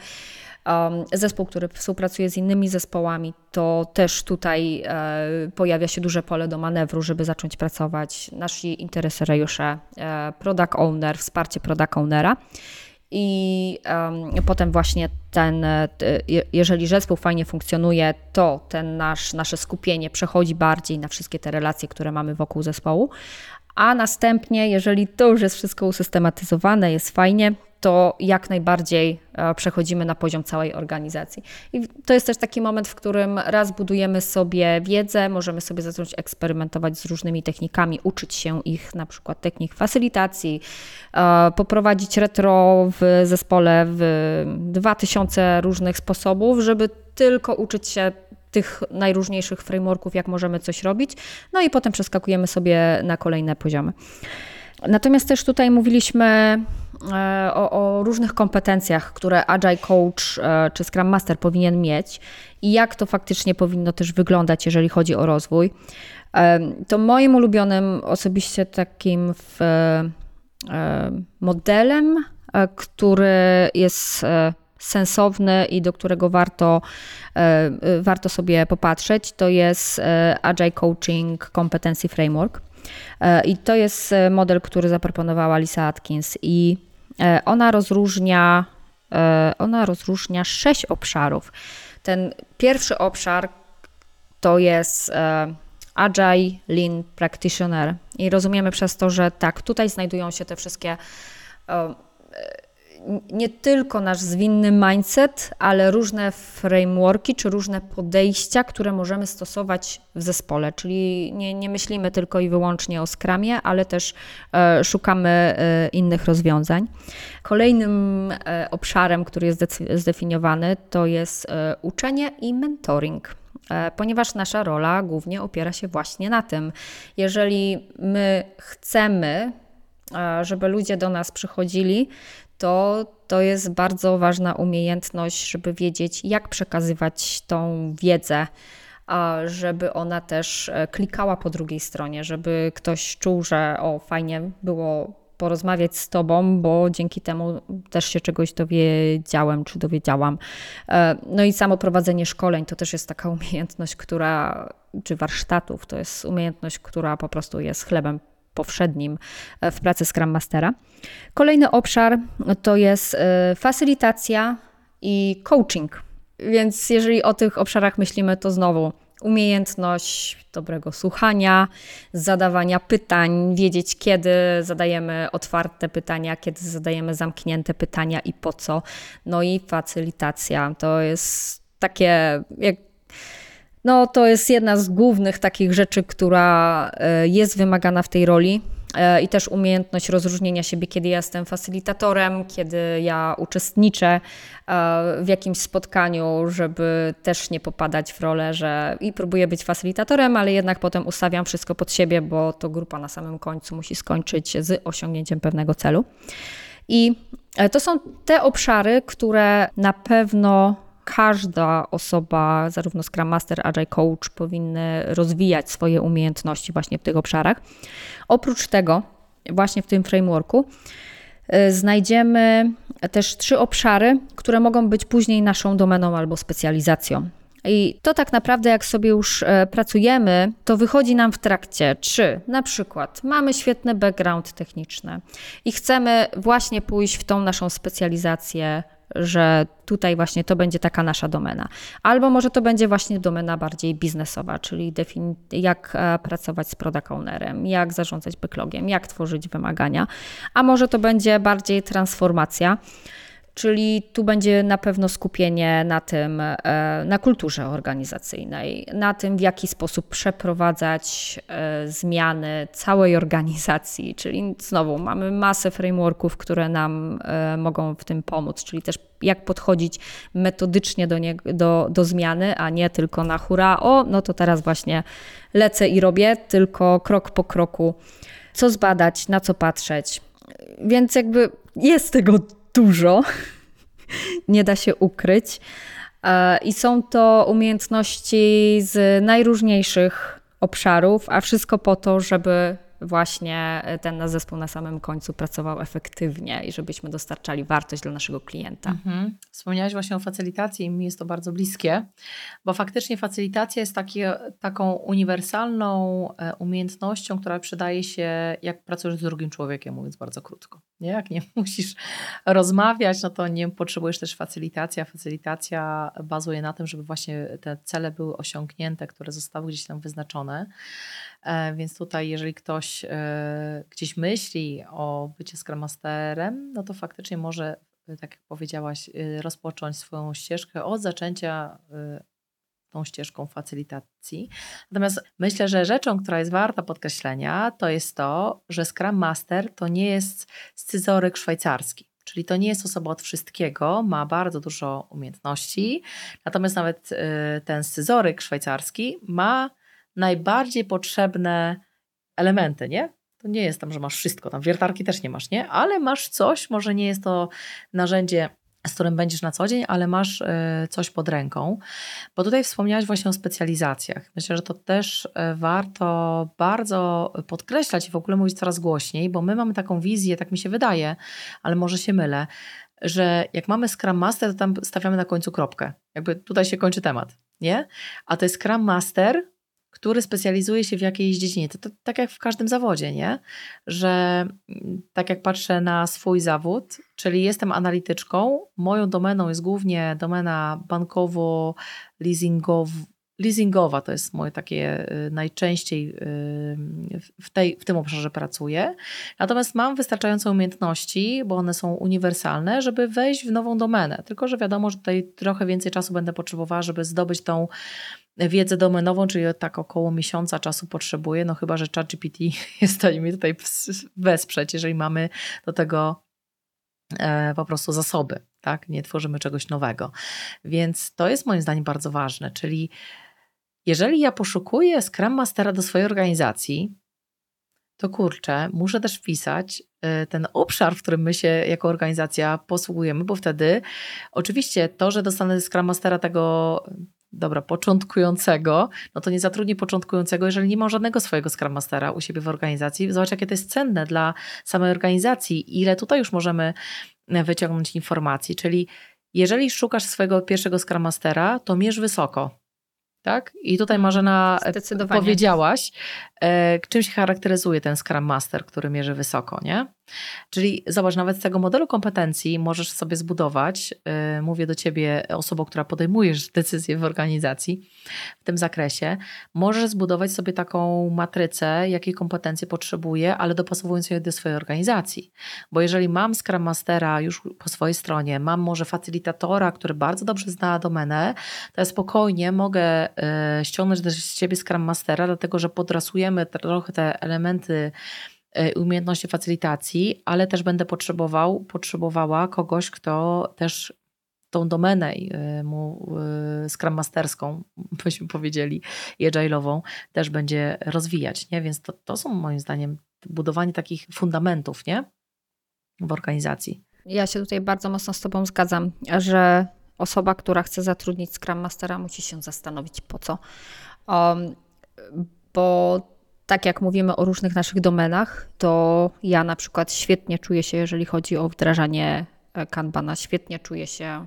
zespół, który współpracuje z innymi zespołami, to też tutaj e, pojawia się duże pole do manewru, żeby zacząć pracować. Nasi interesariusze, e, product owner, wsparcie product ownera. I um, potem właśnie ten, e, jeżeli zespół fajnie funkcjonuje, to ten nasz, nasze skupienie przechodzi bardziej na wszystkie te relacje, które mamy wokół zespołu, a następnie, jeżeli to już jest wszystko usystematyzowane, jest fajnie, to jak najbardziej e, przechodzimy na poziom całej organizacji. I to jest też taki moment, w którym raz budujemy sobie wiedzę, możemy sobie zacząć eksperymentować z różnymi technikami, uczyć się ich, na przykład technik facylitacji, e, poprowadzić retro w zespole w 2000 różnych sposobów, żeby tylko uczyć się tych najróżniejszych frameworków, jak możemy coś robić, no i potem przeskakujemy sobie na kolejne poziomy. Natomiast też tutaj mówiliśmy e, o, o, różnych kompetencjach, które Agile Coach e, czy Scrum Master powinien mieć i jak to faktycznie powinno też wyglądać, jeżeli chodzi o rozwój. E, to moim ulubionym osobiście takim w, modelem, który jest sensowny i do którego warto, e, warto sobie popatrzeć, to jest e, Agile Coaching Competency Framework. E, I to jest model, który zaproponowała Lisa Atkins i ona rozróżnia, ona rozróżnia sześć obszarów. Ten pierwszy obszar to jest Agile Lean Practitioner i rozumiemy przez to, że tak, tutaj znajdują się te wszystkie nie tylko nasz zwinny mindset, ale różne frameworki czy różne podejścia, które możemy stosować w zespole. Czyli nie, nie myślimy tylko i wyłącznie o skramie, ale też e, szukamy e, innych rozwiązań. Kolejnym e, obszarem, który jest zdefiniowany, to jest e, uczenie i mentoring e, ponieważ nasza rola głównie opiera się właśnie na tym. Jeżeli my chcemy, żeby ludzie do nas przychodzili, to to jest bardzo ważna umiejętność, żeby wiedzieć, jak przekazywać tą wiedzę, żeby ona też e, klikała po drugiej stronie, żeby ktoś czuł, że o, fajnie było porozmawiać z tobą, bo dzięki temu też się czegoś dowiedziałem czy dowiedziałam. E, no i samo prowadzenie szkoleń to też jest taka umiejętność, która, czy warsztatów, to jest umiejętność, która po prostu jest chlebem powszednim e, w pracy Scrum Mastera. Kolejny obszar to jest e, facylitacja i coaching. Więc jeżeli o tych obszarach myślimy, to znowu umiejętność dobrego słuchania, zadawania pytań, wiedzieć kiedy zadajemy otwarte pytania, kiedy zadajemy zamknięte pytania i po co. No i facylitacja to jest takie, jak no, to jest jedna z głównych takich rzeczy, która e, jest wymagana w tej roli. E, I też umiejętność rozróżnienia siebie, kiedy ja jestem facylitatorem, kiedy ja uczestniczę e, w jakimś spotkaniu, żeby też nie popadać w rolę, że i próbuję być facylitatorem, ale jednak potem ustawiam wszystko pod siebie, bo to grupa na samym końcu musi skończyć z osiągnięciem pewnego celu. I to są te obszary, które na pewno każda osoba, zarówno Scrum Master, Agile Coach, powinny rozwijać swoje umiejętności właśnie w tych obszarach. Oprócz tego, właśnie w tym frameworku, y, znajdziemy też trzy obszary, które mogą być później naszą domeną albo specjalizacją. I to tak naprawdę, jak sobie już e, pracujemy, to wychodzi nam w trakcie, czy na przykład mamy świetny background techniczny i chcemy właśnie pójść w tą naszą specjalizację że tutaj właśnie to będzie taka nasza domena. Albo może to będzie właśnie domena bardziej biznesowa, czyli jak e, pracować z product ownerem, jak zarządzać backlogiem, jak tworzyć wymagania, a może to będzie bardziej transformacja Czyli tu będzie na pewno skupienie na tym, e, na kulturze organizacyjnej, na tym, w jaki sposób przeprowadzać e, zmiany całej organizacji. Czyli znowu mamy masę frameworków, które nam e, mogą w tym pomóc, czyli też jak podchodzić metodycznie do, nie, do, do zmiany, a nie tylko na hura, o, no to teraz właśnie lecę i robię, tylko krok po kroku, co zbadać, na co patrzeć. Więc jakby jest tego dużo, nie da się ukryć. E, I są to umiejętności z najróżniejszych obszarów, a wszystko po to, żeby właśnie ten nasz zespół na samym końcu pracował efektywnie i żebyśmy dostarczali wartość dla naszego klienta. Mhm. Wspomniałaś właśnie o facylitacji i mi jest to bardzo bliskie, bo faktycznie facylitacja jest takie, taką uniwersalną e, umiejętnością, która przydaje się jak pracujesz z drugim człowiekiem, mówiąc bardzo krótko. Nie? Jak nie musisz rozmawiać, no to nie potrzebujesz też facylitacji, a facylitacja bazuje na tym, żeby właśnie te cele były osiągnięte, które zostały gdzieś tam wyznaczone. E, więc tutaj, jeżeli ktoś e, gdzieś myśli o byciu Scrum Masterem, no to faktycznie może, e, tak jak powiedziałaś, rozpocząć swoją ścieżkę od zaczęcia tą ścieżką facylitacji. Natomiast myślę, że rzeczą, która jest warta podkreślenia, to jest to, że Scrum Master to nie jest scyzoryk szwajcarski. Czyli to nie jest osoba od wszystkiego, ma bardzo dużo umiejętności, natomiast nawet ten scyzoryk szwajcarski ma najbardziej potrzebne elementy, nie? To nie jest tam, że masz wszystko, tam wiertarki też nie masz, nie? Ale masz coś, może nie jest to narzędzie, z którym będziesz na co dzień, ale masz e, coś pod ręką. Bo tutaj wspomniałaś właśnie o specjalizacjach. Myślę, że to też e, warto bardzo podkreślać i w ogóle mówić coraz głośniej, bo my mamy taką wizję, tak mi się wydaje, ale może się mylę, że jak mamy Scrum Master, to tam stawiamy na końcu kropkę. Jakby tutaj się kończy temat, nie? A to jest Scrum Master, który specjalizuje się w jakiejś dziedzinie. To, to, tak jak w każdym zawodzie, nie? Że mm, tak jak patrzę na swój zawód, czyli jestem analityczką, moją domeną jest głównie domena bankowo-leasingowa, leasingowa to jest moje takie y, najczęściej y, w, tej, w tym obszarze pracuję. Natomiast mam wystarczające umiejętności, bo one są uniwersalne, żeby wejść w nową domenę. Tylko, że wiadomo, że tutaj trochę więcej czasu będę potrzebowała, żeby zdobyć tą wiedzę domenową, czyli tak około miesiąca czasu potrzebuję, no chyba, że ChatGPT jest w stanie mnie tutaj wesprzeć, jeżeli mamy do tego e, po prostu zasoby, tak? Nie tworzymy czegoś nowego. Więc to jest moim zdaniem bardzo ważne, czyli jeżeli ja poszukuję Scrum Mastera do swojej organizacji, to kurczę, muszę też wpisać e, ten obszar, w którym my się jako organizacja posługujemy, bo wtedy oczywiście to, że dostanę Scrum Mastera tego dobra, początkującego, no to nie zatrudni początkującego, jeżeli nie ma żadnego swojego Scrum Mastera u siebie w organizacji. Zobacz, jakie to jest cenne dla samej organizacji, ile tutaj już możemy wyciągnąć informacji. Czyli jeżeli szukasz swojego pierwszego Scrum Mastera, to mierz wysoko. Tak? I tutaj Marzena powiedziałaś, e, czym się charakteryzuje ten Scrum Master, który mierzy wysoko, nie? Czyli zobacz, nawet z tego modelu kompetencji możesz sobie zbudować, yy, mówię do ciebie, osobą, która podejmujesz decyzje w organizacji w tym zakresie, możesz zbudować sobie taką matrycę, jakiej kompetencje potrzebuję, ale dopasowując je do swojej organizacji. Bo jeżeli mam Scrum Mastera już po swojej stronie, mam może facylitatora, który bardzo dobrze zna domenę, to ja spokojnie mogę yy, ściągnąć też z ciebie Scrum Mastera, dlatego że podrasujemy trochę te elementy umiejętności facylitacji, ale też będę potrzebował, potrzebowała kogoś, kto też tą domenę e, mu e, Scrum Masterską, byśmy powiedzieli, i agile'ową też będzie rozwijać, nie? Więc to, to są moim zdaniem budowanie takich fundamentów, nie? W organizacji. Ja się tutaj bardzo mocno z Tobą zgadzam, że osoba, która chce zatrudnić Scrum Mastera, musi się zastanowić po co. Um, bo tak jak mówimy o różnych naszych domenach, to ja na przykład świetnie czuję się, jeżeli chodzi o wdrażanie e, Kanbana, świetnie czuję się,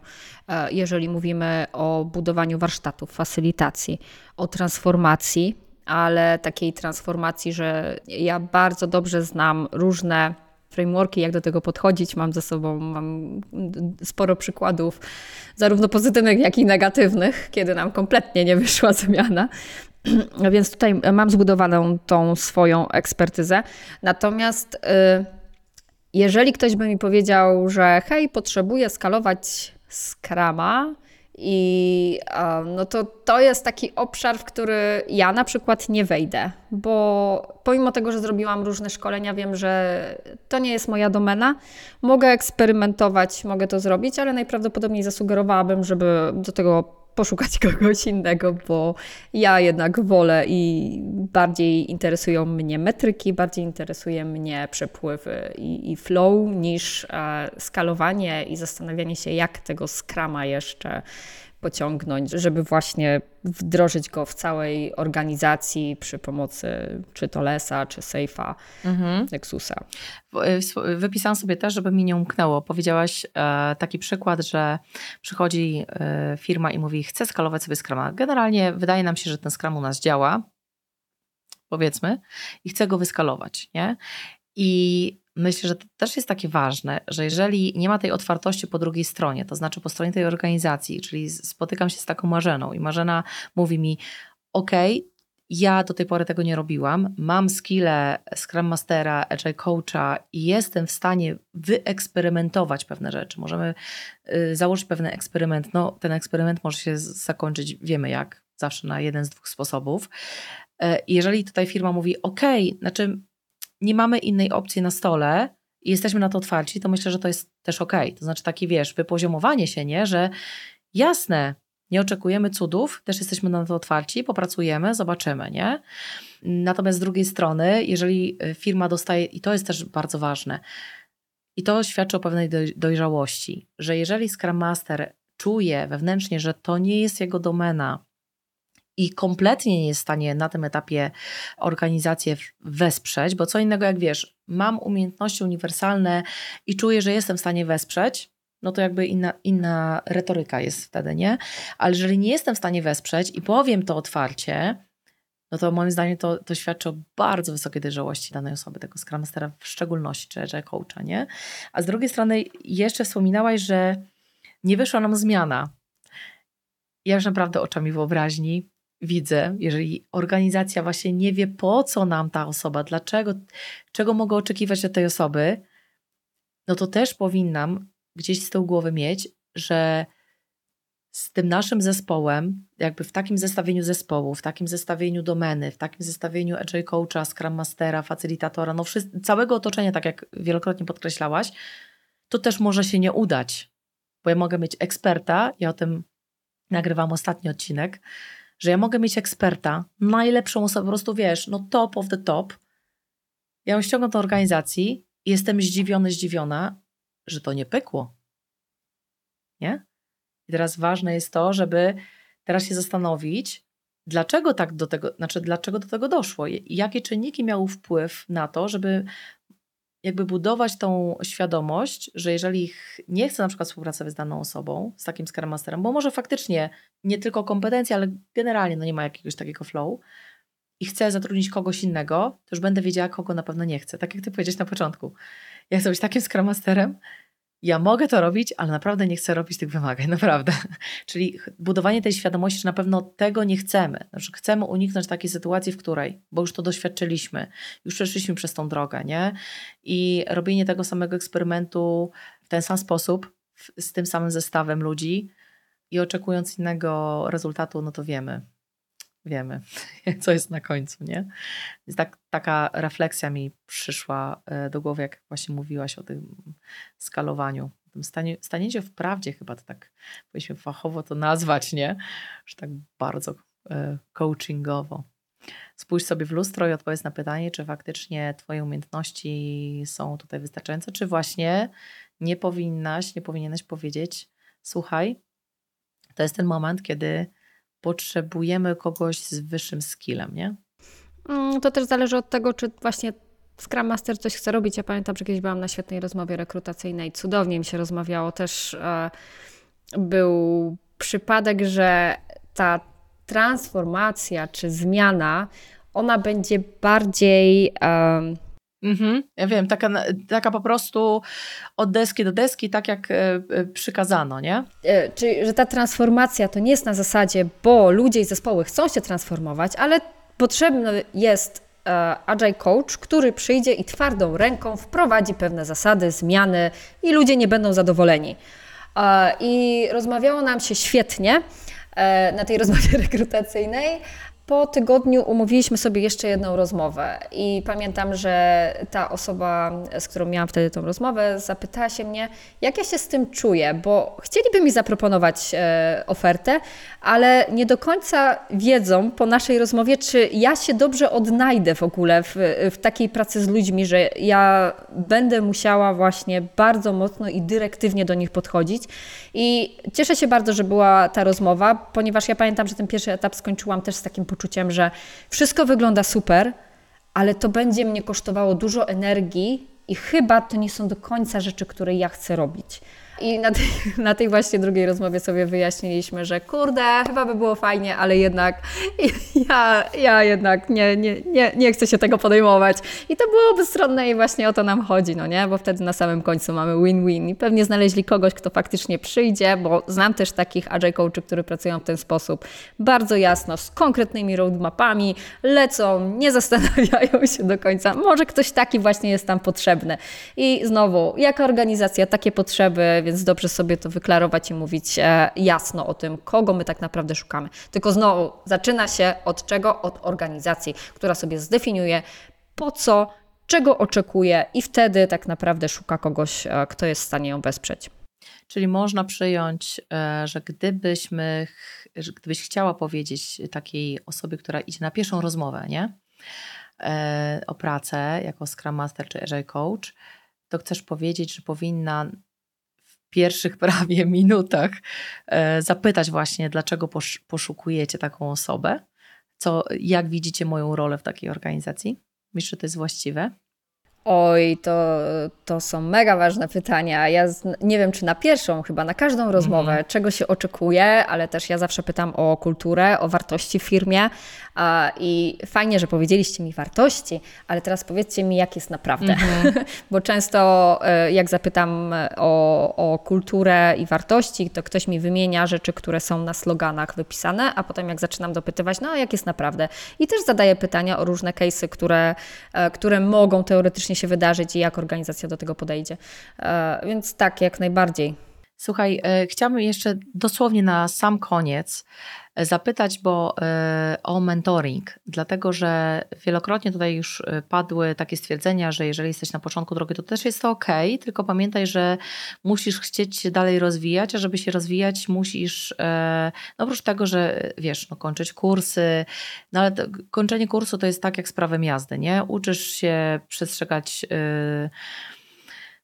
e, jeżeli mówimy o budowaniu warsztatów, facylitacji, o transformacji, ale takiej transformacji, że ja bardzo dobrze znam różne frameworki, jak do tego podchodzić. Mam ze sobą mam sporo przykładów, zarówno pozytywnych, jak i negatywnych, kiedy nam kompletnie nie wyszła zmiana. Więc tutaj mam zbudowaną tą swoją ekspertyzę. Natomiast y, jeżeli ktoś by mi powiedział, że hej, potrzebuję skalować Scrama, i no to to jest taki obszar, w który ja na przykład nie wejdę, bo pomimo tego, że zrobiłam różne szkolenia, wiem, że to nie jest moja domena. Mogę eksperymentować, mogę to zrobić, ale najprawdopodobniej zasugerowałabym, żeby do tego poszukać kogoś innego, bo ja jednak wolę i bardziej interesują mnie metryki, bardziej interesuje mnie przepływy i, i flow niż e, skalowanie i zastanawianie się, jak tego skrama jeszcze pociągnąć, żeby właśnie wdrożyć go w całej organizacji przy pomocy czy to Lesa, czy Safe'a, mhm. Nexusa. Wypisałam sobie też, żeby mi nie umknęło. Powiedziałaś e, taki przykład, że przychodzi e, firma i mówi, chce skalować sobie Scrama. Generalnie wydaje nam się, że ten Scrum u nas działa, powiedzmy, i chce go wyskalować, nie? I myślę, że to też jest takie ważne, że jeżeli nie ma tej otwartości po drugiej stronie, to znaczy po stronie tej organizacji, czyli spotykam się z taką Marzeną i Marzena mówi mi, ok, ja do tej pory tego nie robiłam, mam skille Scrum Mastera, Agile Coacha i jestem w stanie wyeksperymentować pewne rzeczy. Możemy y, założyć pewien eksperyment. No, ten eksperyment może się zakończyć, wiemy jak, zawsze na jeden z dwóch sposobów. Y, jeżeli tutaj firma mówi, ok, znaczy nie mamy innej opcji na stole i jesteśmy na to otwarci, to myślę, że to jest też ok. To znaczy takie, wiesz, wypoziomowanie się, nie? Że jasne, nie oczekujemy cudów, też jesteśmy na to otwarci, popracujemy, zobaczymy, nie? Natomiast z drugiej strony, jeżeli y, firma dostaje, i to jest też bardzo ważne, i to świadczy o pewnej dojrzałości, że jeżeli Scrum Master czuje wewnętrznie, że to nie jest jego domena, i kompletnie nie jest w stanie na tym etapie organizację wesprzeć, bo co innego jak wiesz, mam umiejętności uniwersalne i czuję, że jestem w stanie wesprzeć, no to jakby inna, inna retoryka jest wtedy, nie? Ale jeżeli nie jestem w stanie wesprzeć i powiem to otwarcie, no to moim zdaniem to, to świadczy o bardzo wysokiej dojrzałości danej osoby, tego Scrum Mastera w szczególności, czy, czy coacha, nie? A z drugiej strony jeszcze wspominałaś, że nie wyszła nam zmiana. Ja już naprawdę oczami wyobraźni widzę, jeżeli organizacja właśnie nie wie, po co nam ta osoba, dlaczego, czego mogę oczekiwać od tej osoby, no to też powinnam gdzieś z tyłu głowy mieć, że z tym naszym zespołem, jakby w takim zestawieniu zespołu, w takim zestawieniu domeny, w takim zestawieniu agile coacha, scrum mastera, facylitatora, no całego otoczenia, tak jak wielokrotnie podkreślałaś, to też może się nie udać, bo ja mogę mieć eksperta, ja o tym nagrywam ostatni odcinek, że ja mogę mieć eksperta, najlepszą osobę, po prostu wiesz, no top of the top. Ja ją ściągam do organizacji i jestem zdziwiony, zdziwiona, że to nie pykło. Nie? I teraz ważne jest to, żeby teraz się zastanowić, dlaczego tak do tego, znaczy dlaczego do tego doszło, jakie czynniki miały wpływ na to, żeby jakby budować tą świadomość, że jeżeli nie chce na przykład współpracować z daną osobą, z takim Scrum Masterem, bo może faktycznie nie tylko kompetencje, ale generalnie no nie ma jakiegoś takiego flow i chce zatrudnić kogoś innego, to już będę wiedziała, kogo na pewno nie chcę. Tak jak ty powiedziałeś na początku. Ja chcę być takim Scrum Masterem, ja mogę to robić, ale naprawdę nie chcę robić tych wymagań, naprawdę. Czyli budowanie tej świadomości, że na pewno tego nie chcemy. Znaczy chcemy uniknąć takiej sytuacji, w której, bo już to doświadczyliśmy, już przeszliśmy przez tą drogę, nie? I robienie tego samego eksperymentu w ten sam sposób, z tym samym zestawem ludzi i oczekując innego rezultatu, no to wiemy, wiemy, co jest na końcu, nie? Więc tak, taka refleksja mi przyszła e, do głowy, jak właśnie mówiłaś o tym skalowaniu. Tym stanie, staniecie w prawdzie chyba to tak, powinniśmy fachowo to nazwać, nie? Że tak bardzo e, coachingowo. Spójrz sobie w lustro i odpowiedz na pytanie, czy faktycznie Twoje umiejętności są tutaj wystarczające, czy właśnie nie powinnaś, nie powinieneś powiedzieć, słuchaj, to jest ten moment, kiedy potrzebujemy kogoś z wyższym skillem, nie? Mm, to też zależy od tego, czy właśnie Scrum Master coś chce robić. Ja pamiętam, że kiedyś byłam na świetnej rozmowie rekrutacyjnej, cudownie mi się rozmawiało. Też e, był przypadek, że ta transformacja czy zmiana, ona będzie bardziej. Mhm, ja wiem, taka, taka po prostu od deski do deski, tak jak e, e, przykazano, nie? E, czyli, że ta transformacja to nie jest na zasadzie, bo ludzie i zespoły chcą się transformować, ale potrzebny jest agile coach, który przyjdzie i twardą ręką wprowadzi pewne zasady, zmiany i ludzie nie będą zadowoleni. I rozmawiało nam się świetnie na tej rozmowie rekrutacyjnej, po tygodniu umówiliśmy sobie jeszcze jedną rozmowę i pamiętam, że ta osoba, z którą miałam wtedy tą rozmowę, zapytała się mnie, jak ja się z tym czuję, bo chcieliby mi zaproponować e, ofertę, ale nie do końca wiedzą po naszej rozmowie, czy ja się dobrze odnajdę w ogóle w, w takiej pracy z ludźmi, że ja będę musiała właśnie bardzo mocno i dyrektywnie do nich podchodzić. I cieszę się bardzo, że była ta rozmowa, ponieważ ja pamiętam, że ten pierwszy etap skończyłam też z takim poczuciem, że wszystko wygląda super, ale to będzie mnie kosztowało dużo energii i chyba to nie są do końca rzeczy, które ja chcę robić. I na tej, na tej właśnie drugiej rozmowie sobie wyjaśniliśmy, że kurde, chyba by było fajnie, ale jednak ja, ja jednak nie, nie, nie, nie chcę się tego podejmować. I to było bezstronne i właśnie o to nam chodzi, no nie? Bo wtedy na samym końcu mamy win-win i pewnie znaleźli kogoś, kto faktycznie przyjdzie, bo znam też takich agile coachy, którzy pracują w ten sposób bardzo jasno, z konkretnymi roadmapami, lecą, nie zastanawiają się do końca. Może ktoś taki właśnie jest tam potrzebny. I znowu, jaka organizacja takie potrzeby więc dobrze sobie to wyklarować i mówić e, jasno o tym, kogo my tak naprawdę szukamy. Tylko znowu zaczyna się od czego? Od organizacji, która sobie zdefiniuje po co, czego oczekuje i wtedy tak naprawdę szuka kogoś, e, kto jest w stanie ją wesprzeć. Czyli można przyjąć, e, że gdybyśmy, gdybyś chciała powiedzieć takiej osobie, która idzie na pierwszą rozmowę, nie? o pracę jako Scrum Master czy Agile Coach, to chcesz powiedzieć, że powinna pierwszych prawie minutach e, zapytać właśnie, dlaczego poszukujecie taką osobę, co, jak widzicie moją rolę w takiej organizacji? Myślisz, że to jest właściwe? Oj, to, to są mega ważne pytania. Ja nie wiem, czy na pierwszą, chyba na każdą rozmowę, mm. czego się oczekuje, ale też ja zawsze pytam o kulturę, o wartości w firmie. I fajnie, że powiedzieliście mi wartości, ale teraz powiedzcie mi, jak jest naprawdę. Mm -hmm. Bo często, e, jak zapytam o, o kulturę i wartości, to ktoś mi wymienia rzeczy, które są na sloganach wypisane, a potem, jak zaczynam dopytywać, no jak jest naprawdę. I też zadaję pytania o różne case'y, które, e, które mogą teoretycznie się wydarzyć i jak organizacja do tego podejdzie. E, więc tak, jak najbardziej. Słuchaj, e, chciałabym jeszcze dosłownie na sam koniec e, zapytać bo, o mentoring, dlatego że wielokrotnie tutaj już padły takie stwierdzenia, że jeżeli jesteś na początku drogi, to też jest to ok, tylko pamiętaj, że musisz chcieć się dalej rozwijać, a żeby się rozwijać, musisz, no oprócz tego, że wiesz, no, kończyć kursy, no ale to, kończenie kursu to jest tak jak z prawem jazdy, nie? Uczysz się przestrzegać.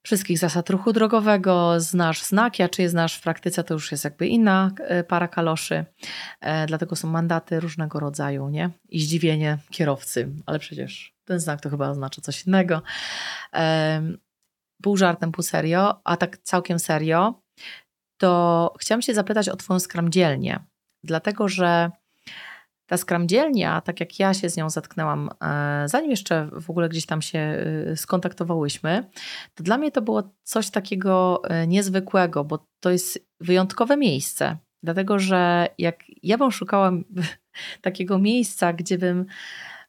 Wszystkich zasad ruchu drogowego, znasz znaki, a czy je znasz w praktyce, to już jest jakby inna e, para kaloszy. E, dlatego są mandaty różnego rodzaju, nie? I zdziwienie kierowcy, ale przecież ten znak to chyba oznacza coś innego. Pół żartem, pół serio, a tak całkiem serio, to chciałam się zapytać o Twoją skramdzielnię, dlatego że ta skramdzielnia, tak jak ja się z nią zetknęłam, e, zanim jeszcze w ogóle gdzieś tam się e, skontaktowałyśmy, to dla mnie to było coś takiego e, niezwykłego, bo to jest wyjątkowe miejsce. Dlatego, że jak ja bym szukała takiego miejsca, gdzie bym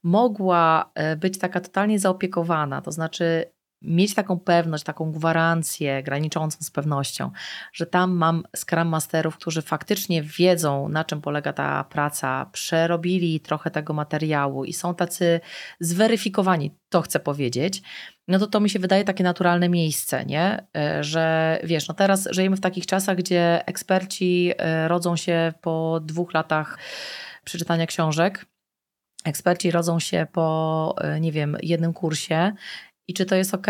mogła być taka totalnie zaopiekowana, to znaczy mieć taką pewność, taką gwarancję graniczącą z pewnością, że tam mam Scrum Masterów, którzy faktycznie wiedzą, na czym polega ta praca, przerobili trochę tego materiału i są tacy zweryfikowani, to chcę powiedzieć, no to to mi się wydaje takie naturalne miejsce, nie? E, że wiesz, no teraz żyjemy w takich czasach, gdzie eksperci e, rodzą się po dwóch latach przeczytania książek, Eksperci rodzą się po, e, nie wiem, jednym kursie i czy to jest ok.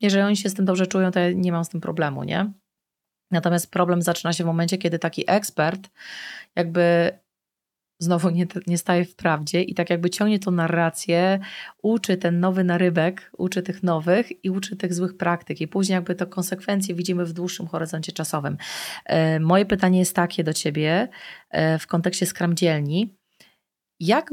Jeżeli oni się z tym dobrze czują, to ja nie mam z tym problemu, nie? Natomiast problem zaczyna się w momencie, kiedy taki ekspert jakby znowu nie, nie staje w prawdzie i tak jakby ciągnie tą narrację, uczy ten nowy narybek, uczy tych nowych i uczy tych złych praktyk i później jakby to konsekwencje widzimy w dłuższym horyzoncie czasowym. E, moje pytanie jest takie do Ciebie e, w kontekście skramdzielni. Jak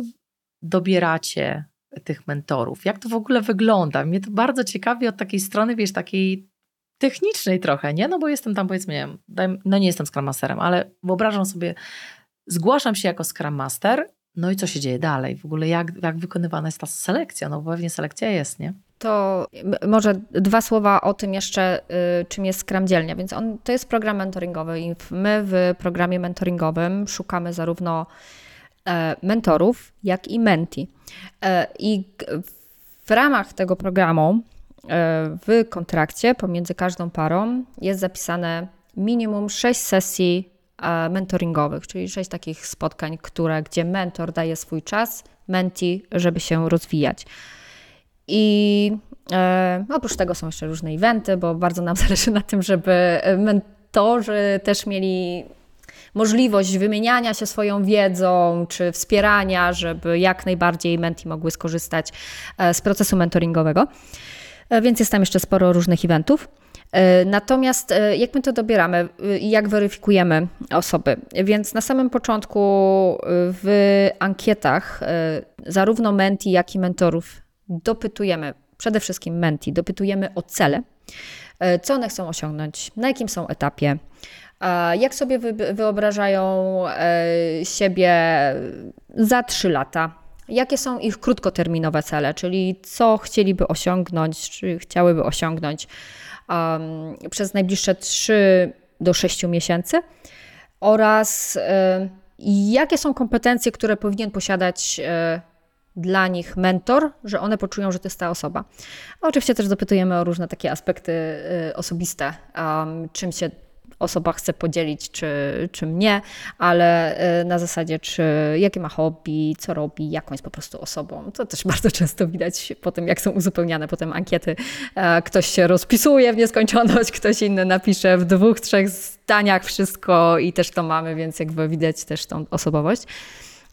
dobieracie tych mentorów. Jak to w ogóle wygląda? Mnie to bardzo ciekawi od takiej strony, wiesz, takiej technicznej trochę, nie? No bo jestem tam, powiedzmy, nie wiem, no nie jestem Scrum Masterem, ale wyobrażam sobie, zgłaszam się jako Scrum Master, no i co się dzieje dalej? W ogóle jak, jak wykonywana jest ta selekcja? No bo pewnie selekcja jest, nie? To może dwa słowa o tym jeszcze, y, czym jest Scrum Dzielnia. Więc on, to jest program mentoringowy i my w programie mentoringowym szukamy zarówno mentorów, jak i menti. E, I w ramach tego programu e, w kontrakcie pomiędzy każdą parą jest zapisane minimum 6 sesji mentoringowych, czyli 6 takich spotkań, które, gdzie mentor daje swój czas menti, żeby się rozwijać. I e, oprócz tego są jeszcze różne eventy, bo bardzo nam zależy na tym, żeby mentorzy też mieli możliwość wymieniania się swoją wiedzą czy wspierania, żeby jak najbardziej menti mogły skorzystać e, z procesu mentoringowego. E, więc jest tam jeszcze sporo różnych eventów. E, natomiast jak my to dobieramy i jak weryfikujemy osoby? Więc na samym początku w ankietach zarówno menti, jak i mentorów dopytujemy, przede wszystkim menti, dopytujemy o cele, co one chcą osiągnąć, na jakim są etapie, jak sobie wyobrażają e, siebie za trzy lata? Jakie są ich krótkoterminowe cele, czyli co chcieliby osiągnąć, czy chciałyby osiągnąć przez najbliższe 3 do 6 miesięcy? Oraz y, jakie są kompetencje, które powinien posiadać y, dla nich mentor, że one poczują, że to jest ta osoba. Oczywiście też dopytujemy o różne takie aspekty osobiste, czym się osoba chce podzielić, czy, czy mnie, ale e, na zasadzie, czy jakie ma hobby, co robi, jaką jest po prostu osobą. To też bardzo często widać po tym, jak są uzupełniane potem ankiety. E, ktoś się rozpisuje w nieskończoność, ktoś inny napisze w dwóch, trzech zdaniach wszystko i też to mamy, więc jakby widać też tą osobowość.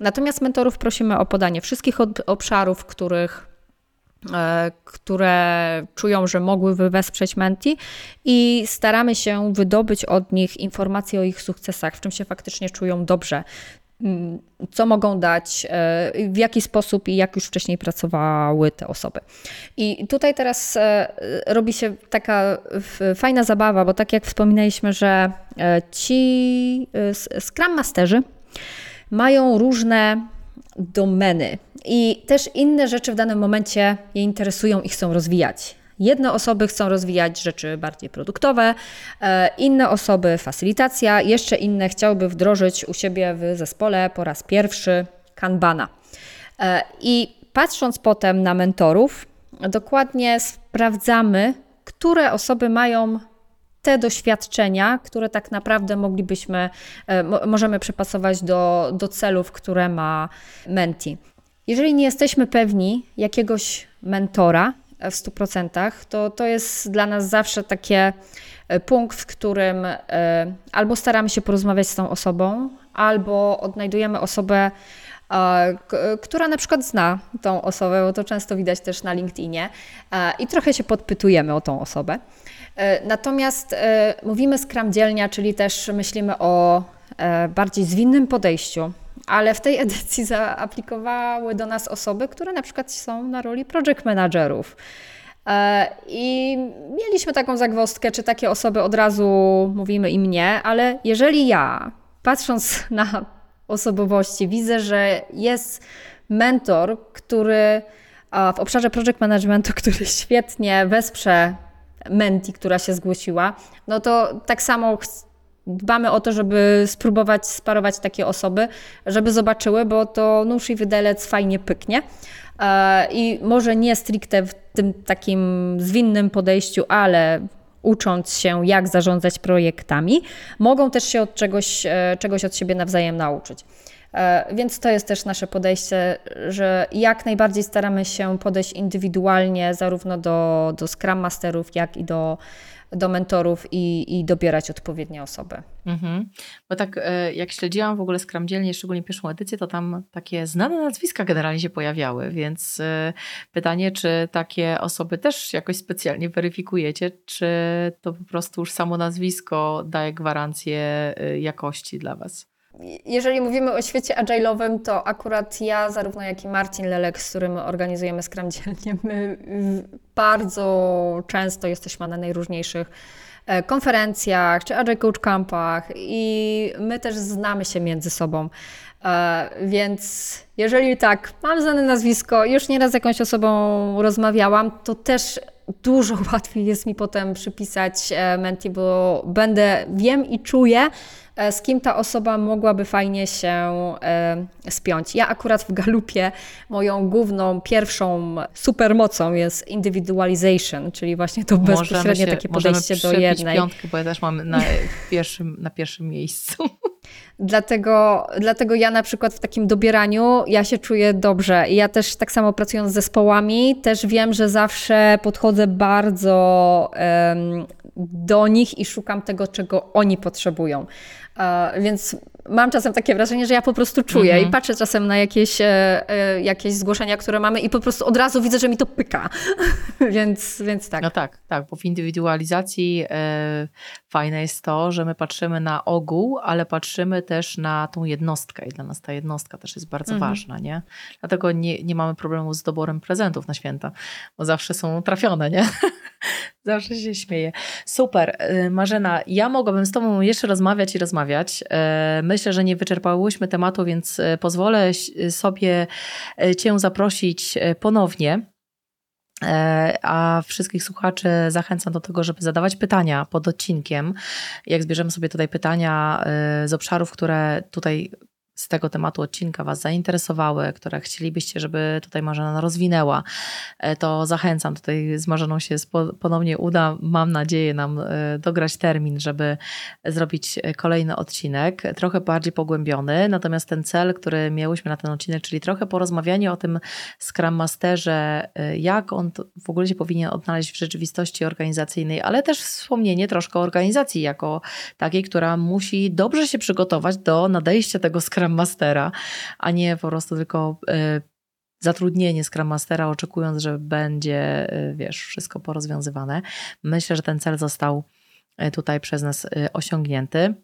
Natomiast mentorów prosimy o podanie wszystkich obszarów, w których które czują, że mogłyby wesprzeć Menti i staramy się wydobyć od nich informacje o ich sukcesach, w czym się faktycznie czują dobrze, mm, co mogą dać, e, w jaki sposób i jak już wcześniej pracowały te osoby. I tutaj teraz e, robi się taka fajna zabawa, bo tak jak wspominaliśmy, że ci Scrum Masterzy mają różne domeny i też inne rzeczy w danym momencie je interesują i chcą rozwijać. Jedne osoby chcą rozwijać rzeczy bardziej produktowe, e, inne osoby facylitacja, jeszcze inne chciałyby wdrożyć u siebie w zespole po raz pierwszy Kanbana. E, I patrząc potem na mentorów, dokładnie sprawdzamy, które osoby mają te doświadczenia, które tak naprawdę moglibyśmy, e, możemy przepasować do, do celów, które ma Menti. Jeżeli nie jesteśmy pewni jakiegoś mentora w 100%, to to jest dla nas zawsze takie e, punkt, w którym e, albo staramy się porozmawiać z tą osobą, albo odnajdujemy osobę, która na przykład zna tą osobę, bo to często widać też na LinkedInie, i trochę się podpytujemy o tą osobę. E, natomiast e, mówimy Scrum dzielnia, czyli też myślimy o e, bardziej zwinnym podejściu, ale w tej edycji zaaplikowały do nas osoby, które na przykład są na roli project managerów. I mieliśmy taką zagwozdkę, czy takie osoby od razu mówimy im nie, ale jeżeli ja, patrząc na osobowości, widzę, że jest mentor, który w obszarze project managementu, który świetnie wesprze Menti, która się zgłosiła, no to tak samo dbamy o to, żeby spróbować sparować takie osoby, żeby zobaczyły, bo to nóż i wydelec fajnie pyknie. E, I może nie stricte w tym takim zwinnym podejściu, ale ucząc się, jak zarządzać projektami, mogą też się od czegoś, e, czegoś od siebie nawzajem nauczyć. E, więc to jest też nasze podejście, że jak najbardziej staramy się podejść indywidualnie zarówno do, do Scrum Masterów, jak i do, do mentorów i, i dobierać odpowiednie osoby. Mhm. Bo tak e, jak śledziłam w ogóle Scrum dzielnie, szczególnie pierwszą edycję, to tam takie znane nazwiska generalnie się pojawiały, więc e, pytanie, czy takie osoby też jakoś specjalnie weryfikujecie, czy to po prostu już samo nazwisko daje gwarancję jakości dla Was? Jeżeli mówimy o świecie agile'owym, to akurat ja, zarówno jak i Marcin Lelek, z którym organizujemy Scrum dzielnie, my bardzo często jesteśmy na najróżniejszych e, konferencjach czy Agile Coach Campach i my też znamy się między sobą. E, więc jeżeli tak, mam znane nazwisko, już nieraz z jakąś osobą rozmawiałam, to też dużo łatwiej jest mi potem przypisać e, menti, bo będę, wiem i czuję, z kim ta osoba mogłaby fajnie się e, spiąć. Ja akurat w Galupie moją główną, pierwszą supermocą jest individualization, czyli właśnie to bezpośrednie się, takie podejście do jednej. piątkę, bo ja też mam na pierwszym, na pierwszym miejscu. Dlatego, dlatego ja na przykład w takim dobieraniu ja się czuję dobrze. I ja też tak samo pracując z zespołami, też wiem, że zawsze podchodzę bardzo um, do nich i szukam tego, czego oni potrzebują. Więc mam czasem takie wrażenie, że ja po prostu czuję mhm. i patrzę czasem na jakieś, e, e, jakieś zgłoszenia, które mamy i po prostu od razu widzę, że mi to pyka. więc, więc tak. No tak, tak, bo w indywidualizacji e, fajne jest to, że my patrzymy na ogół, ale patrzymy też na tą jednostkę i dla nas ta jednostka też jest bardzo mhm. ważna, nie? Dlatego nie, nie mamy problemu z doborem prezentów na święta, bo zawsze są trafione, nie? zawsze się śmieję. Super. E, Marzena, ja mogłabym z Tobą jeszcze rozmawiać i rozmawiać. E, myślę, że nie wyczerpałyśmy tematu, więc e, pozwolę sobie Cię zaprosić ponownie. A wszystkich słuchaczy zachęcam do tego, żeby zadawać pytania pod odcinkiem. Jak zbierzemy sobie tutaj pytania z obszarów, które tutaj z tego tematu odcinka Was zainteresowały, które chcielibyście, żeby tutaj Marzena rozwinęła, e, to zachęcam. Tutaj z Marzeną się ponownie uda, mam nadzieję, nam e, dograć termin, żeby zrobić e, kolejny odcinek, trochę bardziej pogłębiony. Natomiast ten cel, który miałyśmy na ten odcinek, czyli trochę porozmawianie o tym Scrum Masterze, jak on w ogóle się powinien odnaleźć w rzeczywistości organizacyjnej, ale też wspomnienie troszkę o organizacji jako takiej, która musi dobrze się przygotować do nadejścia tego Scrum Scrum Mastera, a nie po prostu tylko e, zatrudnienie Scrum Mastera, oczekując, że będzie, wiesz, wszystko porozwiązywane. Myślę, że ten cel został tutaj przez nas osiągnięty.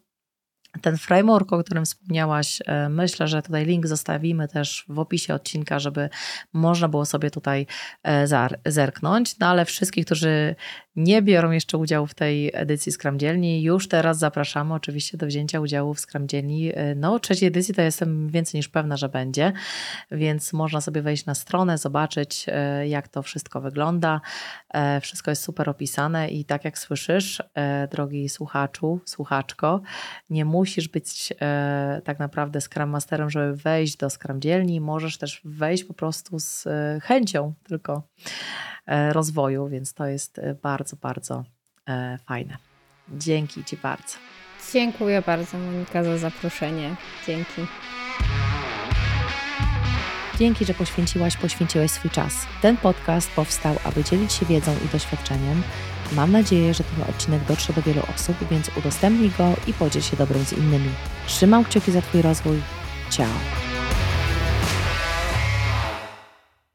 Ten framework, o którym wspomniałaś, e, myślę, że tutaj link zostawimy też w opisie odcinka, żeby można było sobie tutaj e, zerknąć. No ale wszystkich, którzy nie biorą jeszcze udziału w tej edycji Scrum Dzielni, już teraz zapraszamy oczywiście do wzięcia udziału w Scrum Dzielni. E, no, trzeciej edycji to jestem więcej niż pewna, że będzie, więc można sobie wejść na stronę, zobaczyć, jak to wszystko wygląda. Wszystko jest super opisane i tak jak słyszysz, drogi słuchaczu, słuchaczko, nie musisz musisz być e, tak naprawdę Scrum Masterem, żeby wejść do Scrum dzielni. Możesz też wejść po prostu z e, chęcią tylko e, rozwoju, więc to jest e, bardzo, bardzo e, fajne. Dzięki Ci bardzo. Dziękuję bardzo Monika za zaproszenie. Dzięki. Dzięki, że poświęciłaś, poświęciłeś swój czas. Ten podcast powstał, aby dzielić się wiedzą i doświadczeniem Mam nadzieję, że ten odcinek dotrze do wielu osób, więc udostępnij go i podziel się dobrym z innymi. Trzymam kciuki za Twój rozwój. Ciao!